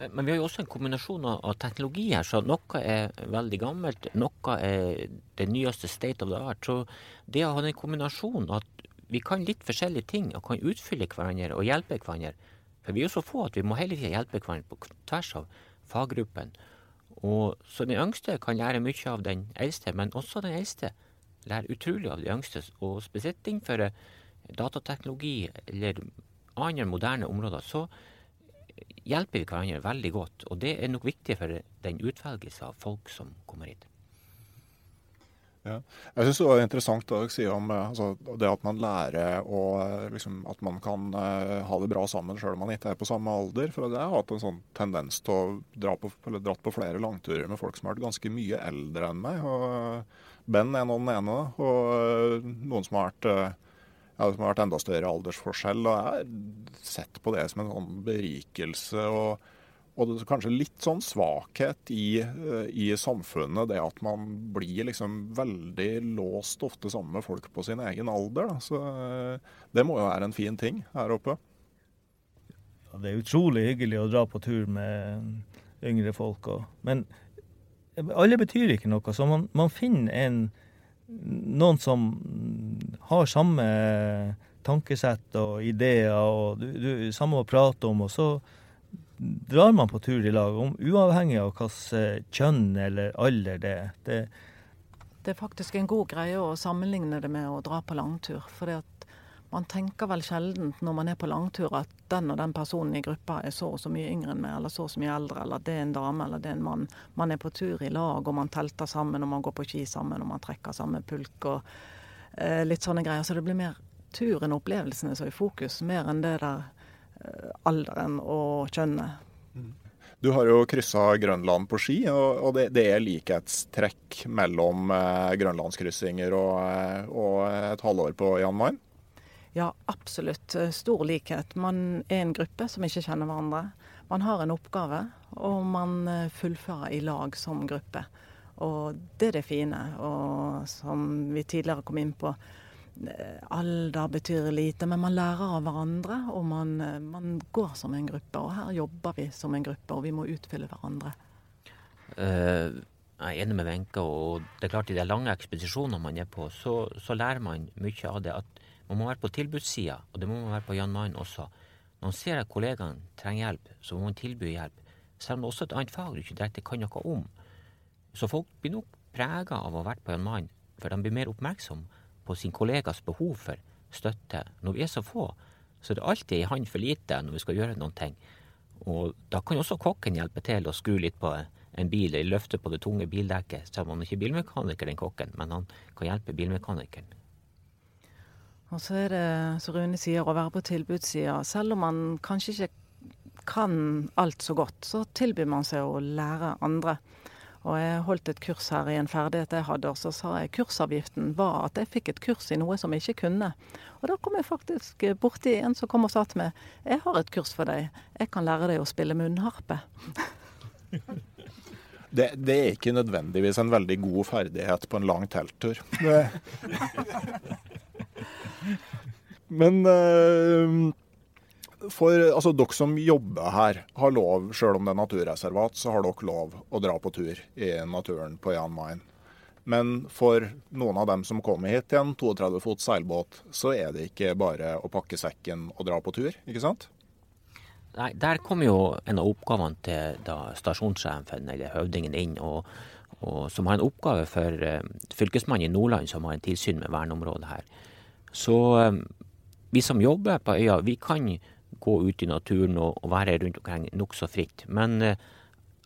Men vi har jo også en kombinasjon av teknologi her. så Noe er veldig gammelt, noe er det nyeste state of the art. Så det å ha den kombinasjonen at vi kan litt forskjellige ting og kan utfylle hverandre og hjelpe hverandre. For vi er jo så få at vi må hele tida hjelpe hverandre på tvers av faggruppen. Og Så den yngste kan lære mye av den eldste, men også den eldste lærer utrolig av de yngste. Og spesielt innenfor datateknologi eller andre moderne områder, så hjelper vi hverandre veldig godt. Og det er nok viktig for den utvelgelse av folk som kommer hit. Ja. Jeg syns det var interessant dere sier om eh, altså, det at man lærer og eh, liksom, at man kan uh, ha det bra sammen selv om man ikke er på samme alder. For jeg har hatt en sånn tendens til å dra på, dratt på flere langturer med folk som har vært ganske mye eldre enn meg. og Ben er nå den ene, og noen som har vært ja, som har vært enda større aldersforskjell. og Jeg har sett på det som en sånn berikelse. og og det er kanskje litt sånn svakhet i, eh, i, samfunnet, det at man blir liksom veldig låst ofte sammen med folk på sin egen alder. Da. Så eh, det må jo være en fin ting her oppe. Ja, det er utrolig hyggelig å dra på tur med yngre folk. Og, men alle betyr ikke noe, så man, man finner en, noen som har samme tankesett og ideer og du, du, samme å prate om. og så drar man på tur i lag, om, uavhengig av hvilket eh, kjønn eller alder det er. Det, det er faktisk en god greie å sammenligne det med å dra på langtur. For man tenker vel sjelden når man er på langtur at den og den personen i gruppa er så og så mye yngre enn meg, eller så og så mye eldre, eller det er en dame eller det er en mann. Man er på tur i lag, og man telter sammen, og man går på ski sammen, og man trekker samme pulk og eh, litt sånne greier. Så det blir mer turen og opplevelsene som er i fokus, mer enn det der alderen og kjønnet. Du har jo kryssa Grønland på ski, og det, det er likhetstrekk mellom eh, grønlandskryssinger og, eh, og, et halvår på Jan Mayen? Ja, absolutt. Stor likhet. Man er en gruppe som ikke kjenner hverandre. Man har en oppgave, og man fullfører i lag som gruppe. Og det er det fine. Og som vi tidligere kom inn på, Eh, alder betyr lite, men man lærer av hverandre, og man, man, går som en gruppe. Og her jobber vi som en gruppe, og vi må utfylle hverandre. Uh, jeg er enig med Wenche, og det er klart i de lange ekspedisjonene man er på, så, så, lærer man mye av det. At man må være på tilbudssida, og det må man være på Jan Mayen også. Når man ser at kollegaene trenger hjelp, så må man tilby hjelp. Selv om det er et annet fag du ikke direkte kan noe om. Så folk blir nok prega av å ha vært på Jan Mayen, for de blir mer oppmerksomme på sin kollegas behov for støtte. Når vi er så få, så er det alltid ei hand for lite når vi skal gjøre noen ting. Og da kan også kokken hjelpe til å skru litt på en bil eller løfte på det tunge bildekket. Selv om han ikke er bilmekaniker, den kokken, men han kan hjelpe bilmekanikeren. Og så er det, som Rune sier, å være på tilbudssida. Selv om man kanskje ikke kan alt så godt, så tilbyr man seg å lære andre. Og jeg holdt et kurs her i en ferdighet jeg hadde, og så sa jeg kursavgiften var at jeg fikk et kurs i noe som jeg ikke kunne. Og da kom jeg faktisk borti en som kom og sa til meg jeg har et kurs for deg, jeg kan lære deg å spille munnharpe. [laughs] Det, det, er ikke nødvendigvis en veldig god ferdighet på en lang telttur. [laughs] Men uh, for altså, dere som jobber her, har lov, selv om det er naturreservat, så har dere lov å dra på tur i naturen på Jan Mayen. Men for noen av dem som kommer hit i en 32 fot seilbåt, så er det ikke bare å pakke sekken og dra på tur, ikke sant? Nei, der kommer jo en av oppgavene til da stasjonssjefen eller høvdingen inn, og, og som har en oppgave for uh, fylkesmannen i Nordland, som har en tilsyn med verneområdet her. Så um, vi som jobber på øya, vi kan gå ut i naturen og, og være rundt omkring nokså fritt. Men eh,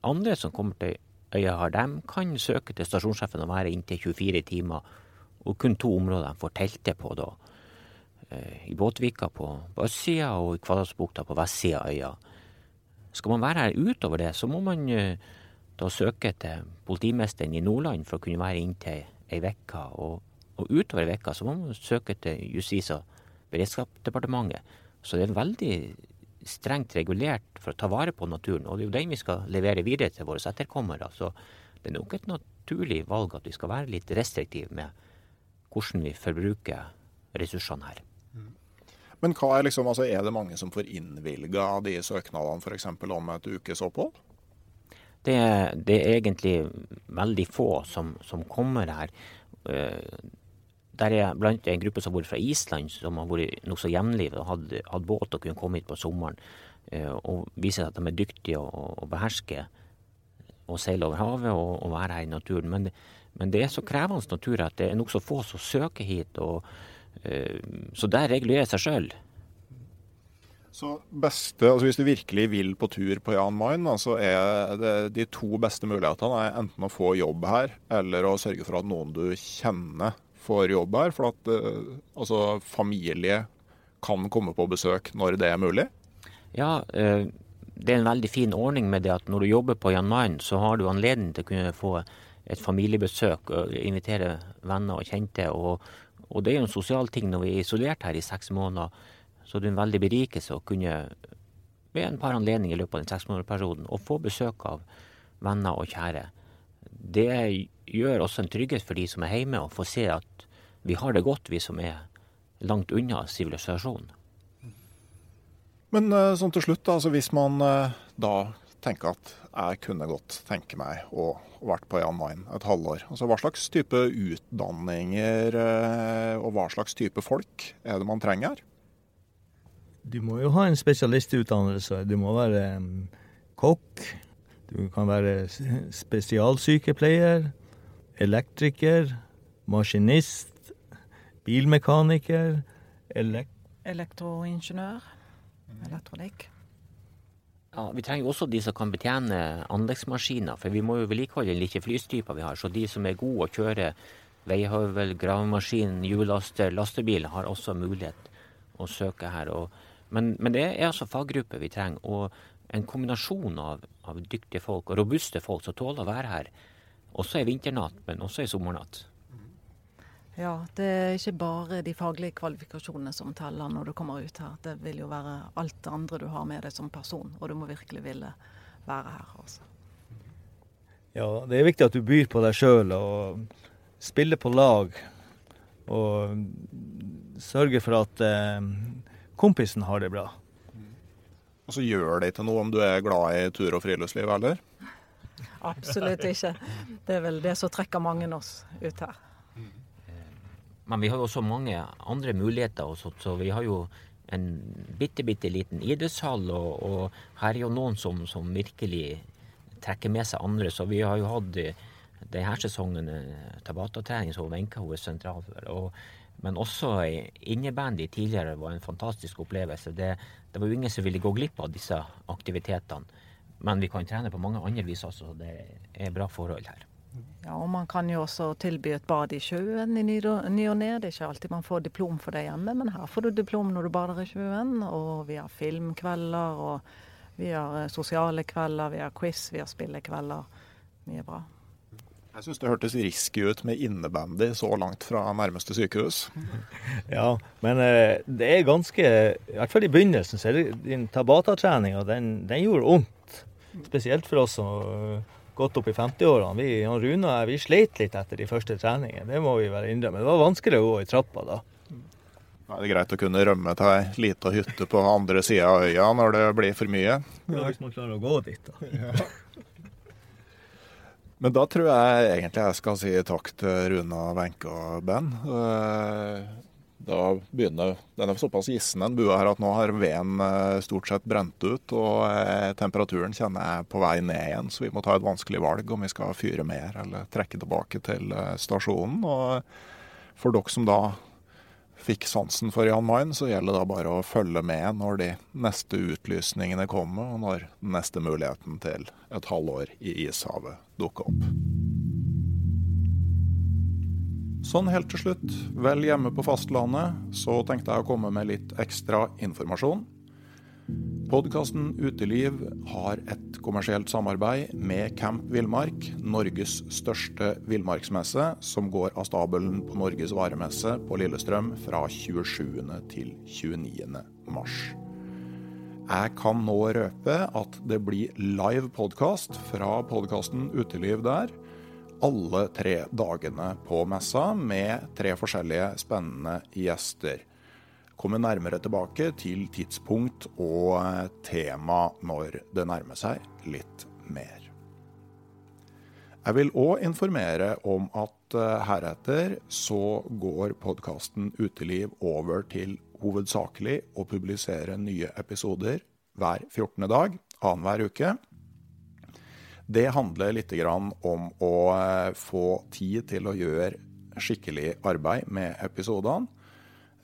andre som kommer til øya har, de kan søke til stasjonssjefen og være inntil 24 timer. Og kun to områder de får telte på da. Eh, I Båtvika på, på østsida og i Kvadrasbukta på vestsida av øya. Skal man være her utover det, så må man eh, da søke til politimesteren i Nordland for å kunne være inntil ei uke. Og, og utover vekka så må man søke til justis- og beredskapsdepartementet. Så det er veldig strengt regulert for å ta vare på naturen. Og det er jo den vi skal levere videre til våre etterkommere. Så det er nok et naturlig valg at vi skal være litt restriktive med hvordan vi forbruker ressursene her. Men hva er, liksom, altså, er det mange som får innvilga de søknadene f.eks. om et ukes opphold? Det, det, er egentlig veldig få som, som kommer her. Der er blant en gruppe som har vært fra Island, som har vært nokså jevnlig og hatt, hatt båt og kunne komme hit på sommeren. Uh, og viser at de er dyktige og, og behersker å seile over havet og, og, være her i naturen. Men, men, det er så krevende natur at det er nokså få som søker hit. og uh, Så det regulerer seg sjøl. Så beste, altså Hvis du virkelig vil på tur på Jan Mayen, så er det de to beste mulighetene er enten å få jobb her, eller å sørge for at noen du kjenner får jobb her. For at uh, altså, familie kan komme på besøk når det er mulig. Ja, uh, det er en veldig fin ordning med det at når du jobber på Jan Mayen, så har du anledning til å kunne få et familiebesøk og invitere venner og kjente. Og, og det er jo en sosial ting når vi er isolert her i seks måneder så det er en veldig berikelse å kunne ved en par anledninger i løpet av den seksmånedersperioden å få besøk av venner og kjære. Det gjør også en trygghet for de som er hjemme, å få se at vi har det godt, vi som er langt unna sivilisasjonen. Men eh, sånn til slutt, altså hvis man eh, da tenker at jeg kunne godt tenke meg å vært på Jan Mayen et halvår. Altså Hva slags type utdanninger eh, og hva slags type folk er det man trenger her? Du må jo ha en spesialistutdannelse. Du må være um, kokk. Du kan være spesialsykepleier, elektriker, maskinist, bilmekaniker, elek Elektroingeniør. Elektronikk. Ja, Vi trenger også de som kan betjene anleggsmaskiner, for vi må jo vedlikeholde den lille flystyper vi har. Så de som er gode å kjøre veihøvel, gravemaskin, hjullaster, lastebil, har også mulighet å søke her. og men, men, det er altså faggrupper vi trenger, og en kombinasjon av, av, dyktige folk og robuste folk som tåler å være her. Også i vinternatt, men også i sommernatt. Ja, det er ikke bare de faglige kvalifikasjonene som teller når du kommer ut her. Det vil jo være alt det andre du har med deg som person, og du må virkelig ville være her. Også. Ja, det er viktig at du byr på deg sjøl og spiller på lag. Og sørger for at eh, kompisen har det bra. Og så gjør det ikke noe om du er glad i tur og friluftsliv, eller? Absolutt ikke. Det er vel det som trekker mange oss ut her. Men vi har jo også mange andre muligheter. Også, så vi har jo en bitte, bitte liten idrettshall, og, og, her er jo noen som, som, virkelig trekker med seg andre. Så vi har jo hatt denne sesongen Tabata-trening som Wenche er sentral for. Og men også innebandy tidligere var en fantastisk opplevelse. Det, det, var jo ingen som ville gå glipp av disse aktivitetene. Men vi kan trene på mange andre vis også, så det er bra forhold her. Ja, og Man kan jo også tilby et bad i sjøen i ny og ne. Det er ikke alltid man får diplom for det hjemme, men her får du diplom når du bader i sjøen. Og vi har filmkvelder, og vi har eh, sosiale kvelder, vi har quiz, vi har spillekvelder. Mye bra. Jeg syns det hørtes risky ut med innebandy så langt fra nærmeste sykehus. [laughs] Ja, men eh, det er ganske I hvert fall i begynnelsen så er det den Tabata-treninga, den, den, gjorde vondt. Spesielt for oss som har gått opp i 50-årene. Vi Rune og jeg vi sleit litt etter de første treningene, det må vi være innrømme. Det var vanskelig å gå i trappa da. Det er det greit å kunne rømme til ei lita hytte på andre sida av øya når det blir for mye. Ja, Hvis man klarer å gå dit, da. Ja. Men da tror jeg egentlig jeg skal si takk til Runa, Wenche og Ben. Eh, da begynner Den er såpass gissende den bua her at nå har veden eh, stort sett brent ut. Og eh, temperaturen kjenner jeg på vei ned igjen, så vi må ta et vanskelig valg om vi skal fyre mer eller trekke tilbake til stasjonen. Og for dere som da fikk sansen for Jan Mayen, så gjelder det da bare å følge med når de neste utlysningene kommer, og når neste muligheten til et halvår i ishavet dukker opp. Sånn helt til slutt, vel hjemme på fastlandet, så tenkte jeg å komme med litt ekstra informasjon. Podkasten Uteliv har et kommersielt samarbeid med Camp Villmark, Norges største villmarksmesse, som går av stabelen på Norges varemesse på Lillestrøm fra 27. til 29. mars. Jeg kan nå røpe at det blir live podkast fra podkasten Uteliv der. Alle tre dagene på messa med tre forskjellige spennende gjester Kommer nærmere tilbake til tidspunkt og eh, tema når det nærmer seg litt mer. Jeg vil òg informere om at eh, heretter så går podkasten Uteliv over til hovedsakelig å publisere nye episoder hver 14. dag, annenhver uke. Det handler litt om å eh, få tid til å gjøre skikkelig arbeid med episodene.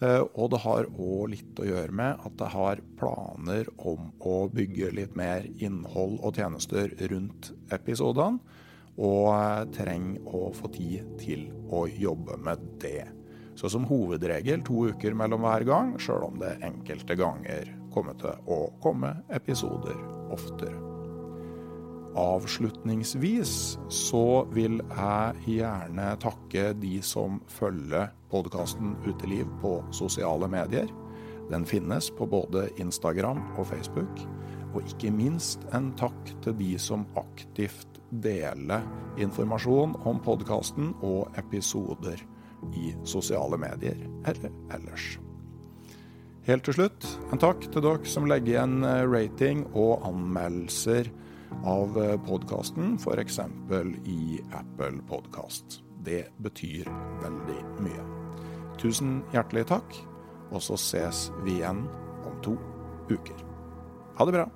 Eh, og det har òg litt å gjøre med at jeg har planer om å bygge litt mer innhold og tjenester rundt episodene. Og trenger å få tid til å jobbe med det. Så som hovedregel to uker mellom hver gang, sjøl om det enkelte ganger kommer til å komme episoder oftere. Avslutningsvis så vil jeg gjerne takke de som følger podkasten Uteliv på sosiale medier. Den finnes på både Instagram og Facebook. Og ikke minst en takk til de som aktivt deler informasjon om podkasten og episoder i sosiale medier eller ellers. Helt til slutt, en takk til dere som legger igjen rating og anmeldelser av eh, podkasten, f.eks. i Apple Podkast. Det betyr veldig mye. Tusen hjertelig takk, og så ses vi igjen om to uker. Ha det bra.